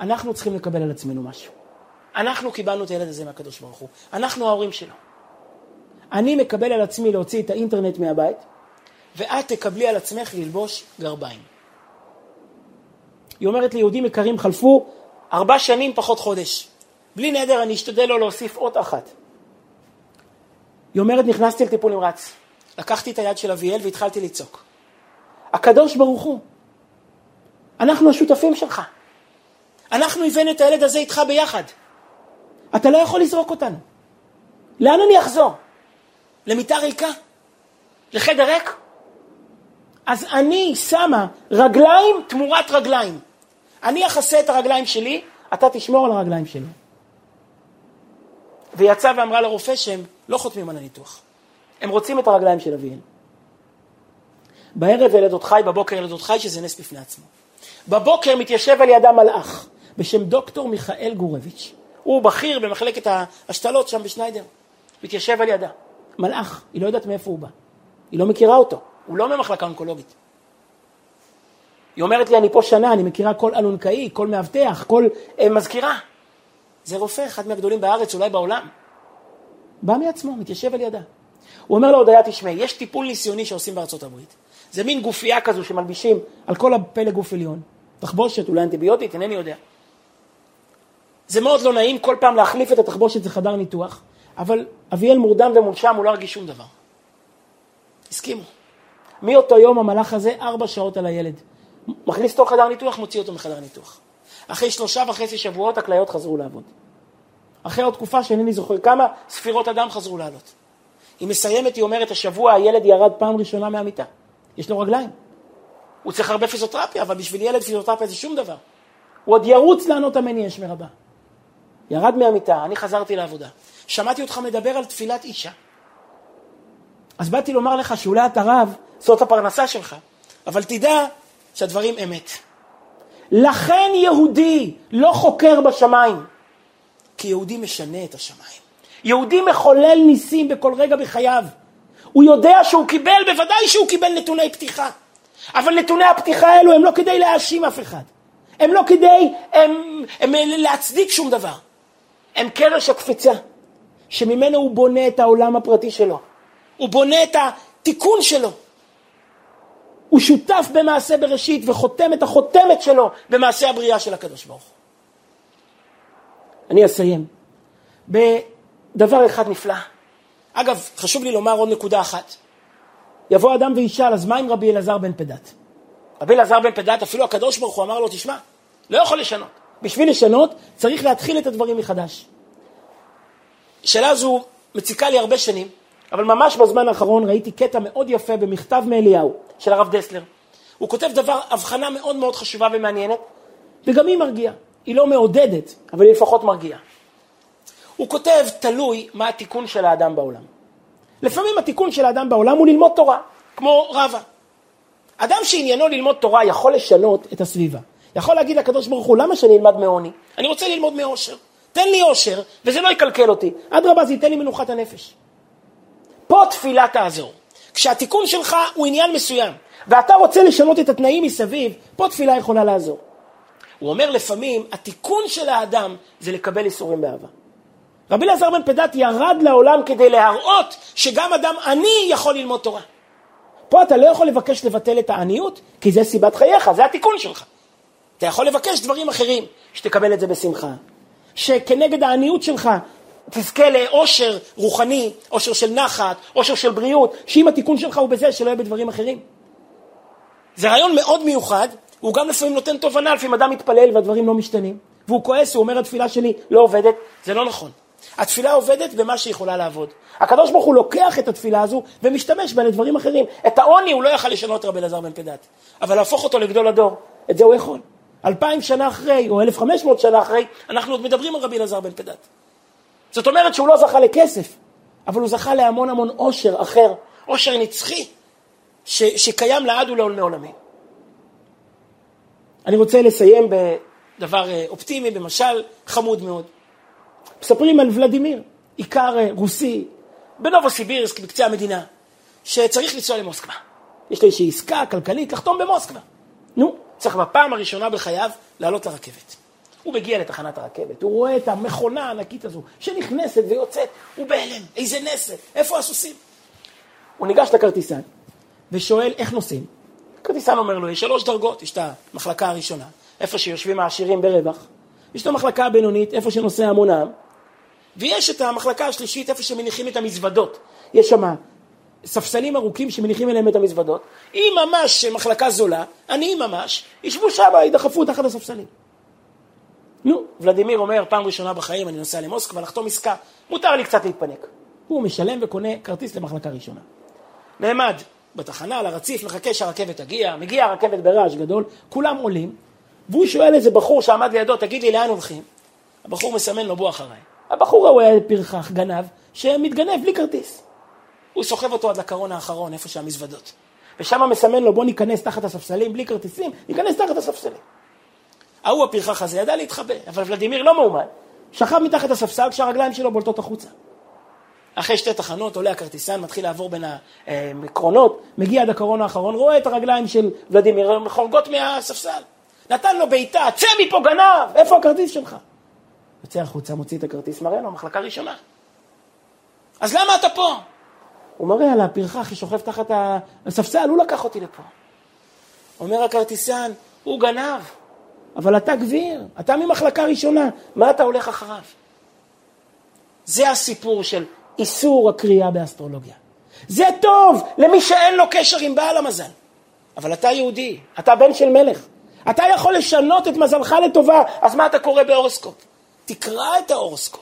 אנחנו צריכים לקבל על עצמנו משהו. אנחנו קיבלנו את הילד הזה מהקדוש ברוך הוא, אנחנו ההורים שלו. אני מקבל על עצמי להוציא את האינטרנט מהבית, ואת תקבלי על עצמך ללבוש גרביים. היא אומרת לי, יהודים יקרים, חלפו ארבע שנים פחות חודש. בלי נדר, אני אשתדל לא להוסיף אות אחת. היא אומרת, נכנסתי לטיפול נמרץ. לקחתי את היד של אביאל והתחלתי לצעוק. הקדוש ברוך הוא, אנחנו השותפים שלך. אנחנו הבאנו את הילד הזה איתך ביחד. אתה לא יכול לזרוק אותנו. לאן אני אחזור? למיטה ריקה? לחדר ריק? אז אני שמה רגליים תמורת רגליים. אני אכסה את הרגליים שלי, אתה תשמור על הרגליים שלי. ויצאה ואמרה לרופא שהם לא חותמים על הניתוח. הם רוצים את הרגליים של אביהם. בערב ילדות חי, בבוקר ילדות חי, שזה נס בפני עצמו. בבוקר מתיישב על ידה מלאך בשם דוקטור מיכאל גורביץ'. הוא בכיר במחלקת ההשתלות שם בשניידר. מתיישב על ידה. מלאך, היא לא יודעת מאיפה הוא בא. היא לא מכירה אותו, הוא לא ממחלקה אונקולוגית. היא אומרת לי, אני פה שנה, אני מכירה כל אלונקאי, כל מאבטח, כל אה, מזכירה. זה רופא, אחד מהגדולים בארץ, אולי בעולם. בא מעצמו, מתיישב על ידה. הוא אומר להודיה, תשמעי, יש טיפול ניסיוני שעושים בארצות הברית. זה מין גופייה כזו שמלבישים על כל הפלא גוף עליון. תחבושת, אולי אנטיביוטית, אינני יודע. זה מאוד לא נעים כל פעם להחליף את התחבושת, זה חדר ניתוח, אבל אביאל מורדם ומונשם, הוא לא הרגיש שום דבר. הסכימו. מאותו יום המלאך הזה, ארבע שעות על הילד. מכניס אותו לחדר ניתוח, מוציא אותו מחדר ניתוח. אחרי שלושה וחצי שבועות הכליות חזרו לעבוד. אחרי עוד תקופה שאינני זוכר כמה, ספירות הדם חזרו לעלות. היא מסיימת, היא אומרת, השבוע הילד ירד פעם ראשונה מהמיטה. יש לו רגליים. הוא צריך הרבה פיזיותרפיה, אבל בשביל ילד פיזיותרפיה זה שום דבר. הוא עוד ירוץ לענות המני יש מרבה. ירד מהמיטה, אני חזרתי לעבודה. שמעתי אותך מדבר על תפילת אישה. אז באתי לומר לך שאולי אתה רב, זאת הפרנסה שלך, אבל תדע שהדברים אמת. לכן יהודי לא חוקר בשמיים, כי יהודי משנה את השמיים. יהודי מחולל ניסים בכל רגע בחייו. הוא יודע שהוא קיבל, בוודאי שהוא קיבל נתוני פתיחה. אבל נתוני הפתיחה האלו הם לא כדי להאשים אף אחד. הם לא כדי הם, הם, להצדיק שום דבר. הם קרש הקפיצה, שממנו הוא בונה את העולם הפרטי שלו. הוא בונה את התיקון שלו. הוא שותף במעשה בראשית וחותם את החותמת שלו במעשה הבריאה של הקדוש ברוך הוא. אני אסיים בדבר אחד נפלא. אגב, חשוב לי לומר עוד נקודה אחת. יבוא אדם וישאל, אז מה עם רבי אלעזר בן פדת? רבי אלעזר בן פדת, אפילו הקדוש ברוך הוא אמר לו, תשמע, לא יכול לשנות. בשביל לשנות, צריך להתחיל את הדברים מחדש. השאלה הזו מציקה לי הרבה שנים, אבל ממש בזמן האחרון ראיתי קטע מאוד יפה במכתב מאליהו של הרב דסלר. הוא כותב דבר, הבחנה מאוד מאוד חשובה ומעניינת, וגם היא מרגיעה. היא לא מעודדת, אבל היא לפחות מרגיעה. הוא כותב, תלוי מה התיקון של האדם בעולם. לפעמים התיקון של האדם בעולם הוא ללמוד תורה, כמו רבא. אדם שעניינו ללמוד תורה יכול לשנות את הסביבה. יכול להגיד לקדוש ברוך הוא, למה שאני אלמד מעוני? אני רוצה ללמוד מאושר. תן לי אושר, וזה לא יקלקל אותי. אדרבה, זה ייתן לי מנוחת הנפש. פה תפילה תעזור. כשהתיקון שלך הוא עניין מסוים, ואתה רוצה לשנות את התנאים מסביב, פה תפילה יכולה לעזור. הוא אומר לפעמים, התיקון של האדם זה לקבל איסורים באהבה. רבי אלעזר בן פדת ירד לעולם כדי להראות שגם אדם עני יכול ללמוד תורה. פה אתה לא יכול לבקש לבטל את העניות, כי זה סיבת חייך, זה התיקון שלך. אתה יכול לבקש דברים אחרים, שתקבל את זה בשמחה. שכנגד העניות שלך תזכה לאושר רוחני, אושר של נחת, אושר של בריאות, שאם התיקון שלך הוא בזה, שלא יהיה בדברים אחרים. זה רעיון מאוד מיוחד, הוא גם לפעמים נותן תובנה, לפעמים אדם מתפלל והדברים לא משתנים, והוא כועס, הוא אומר התפילה שלי לא עובדת, זה לא נכון. התפילה עובדת במה שהיא יכולה לעבוד. הקדוש ברוך הוא לוקח את התפילה הזו ומשתמש בה לדברים אחרים. את העוני הוא לא יכל לשנות רבי אלעזר בן פדת, אבל להפוך אותו לגדול הדור, את זה הוא יכול. אלפיים שנה אחרי, או אלף חמש מאות שנה אחרי, אנחנו עוד מדברים על רבי אלעזר בן פדת. זאת אומרת שהוא לא זכה לכסף, אבל הוא זכה להמון המון עושר אחר, עושר נצחי, ש, שקיים לעד ולעולמי עולמים. אני רוצה לסיים בדבר אה, אופטימי, במשל חמוד מאוד. מספרים על ולדימיר, עיקר אה, רוסי, בנובוסיבירסק, בקצה המדינה, שצריך לנסוע למוסקבה. יש לו איזושהי עסקה כלכלית לחתום במוסקבה. נו, צריך בפעם הראשונה בחייו לעלות לרכבת. הוא מגיע לתחנת הרכבת, הוא רואה את המכונה הענקית הזו שנכנסת ויוצאת, הוא בהלם, איזה נסת, איפה הסוסים? הוא ניגש לכרטיסן ושואל איך נוסעים. הכרטיסן אומר לו, יש שלוש דרגות, יש את המחלקה הראשונה, איפה שיושבים העשירים ברווח, יש את המחלקה הבינונית, איפה שנוסע המון העם, ויש את המחלקה השלישית, איפה שמניחים את המזוודות. יש שם ספסלים ארוכים שמניחים אליהם את המזוודות. אם ממש מחלקה זולה, עניים ממש, ישבו שם, ידחפו תחת הספסלים. נו, ולדימיר אומר, פעם ראשונה בחיים אני נוסע למוסקבה לחתום עסקה, מותר לי קצת להתפנק. הוא משלם וקונה כרטיס למחלקה ראשונה. נעמד בתחנה, על הרציף, מחכה שהרכבת תגיע, מגיעה הרכבת ברעש גדול, כולם עולים, והוא שואל איזה בחור שעמד לידו, תגיד לי, לאן הולכים? הבחור מסמן לו, בוא אחריי. הבחור ההוא היה פרחח, גנב, שמתגנב בלי כרטיס. הוא סוחב אותו עד לקרון האחרון, איפה שהמזוודות. ושם מסמן לו, בוא ניכנס תחת הספסלים, בלי כרטיסים, ניכנס תחת הספסלים. ההוא הפרחח הזה ידע להתחבא, אבל ולדימיר לא מאומן. שכב מתחת הספסל כשהרגליים שלו בולטות החוצה. אחרי שתי תחנות עולה הכרטיסן, מתחיל לעבור בין המקרונות, מגיע עד הקרון האחרון, רואה את הרגליים של ולדימיר חורגות מהספסל. נתן לו בעיטה, צא מפה גנב, איפה הכרטיס שלך? יוצא החוצה, מוציא את הכרטיס, מראה לו, מחלקה ראשונה. אז למה אתה פה? הוא מראה על הפרחח ששוכב תחת הספסל, הוא לקח אותי לפה. אומר הכרטיסן, הוא גנב, אבל אתה גביר, אתה ממחלקה ראשונה, מה אתה הולך אחריו? זה הסיפור של איסור הקריאה באסטרולוגיה. זה טוב למי שאין לו קשר עם בעל המזל. אבל אתה יהודי, אתה בן של מלך. אתה יכול לשנות את מזלך לטובה, אז מה אתה קורא בהורוסקופ? תקרא את ההורוסקופ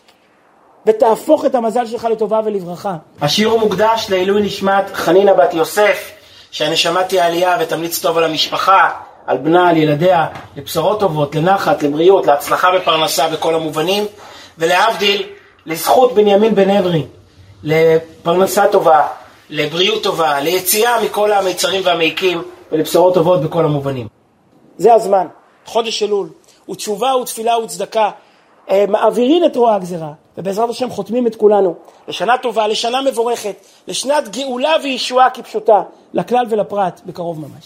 ותהפוך את המזל שלך לטובה ולברכה. השיעור מוקדש לעילוי נשמת חנינה בת יוסף, שהנשמה תהיה עלייה ותמליץ טוב על המשפחה, על בנה, על ילדיה, לבשורות טובות, לנחת, לבריאות, להצלחה בפרנסה בכל המובנים, ולהבדיל, לזכות בנימין בן עברי, לפרנסה טובה, לבריאות טובה, ליציאה מכל המיצרים והמעיקים, ולבשורות טובות בכל המובנים. זה הזמן, חודש אלול, ותשובה ותפילה וצדקה, אה, מעבירים את רוע הגזירה, ובעזרת השם חותמים את כולנו לשנה טובה, לשנה מבורכת, לשנת גאולה וישועה כפשוטה, לכלל ולפרט, בקרוב ממש.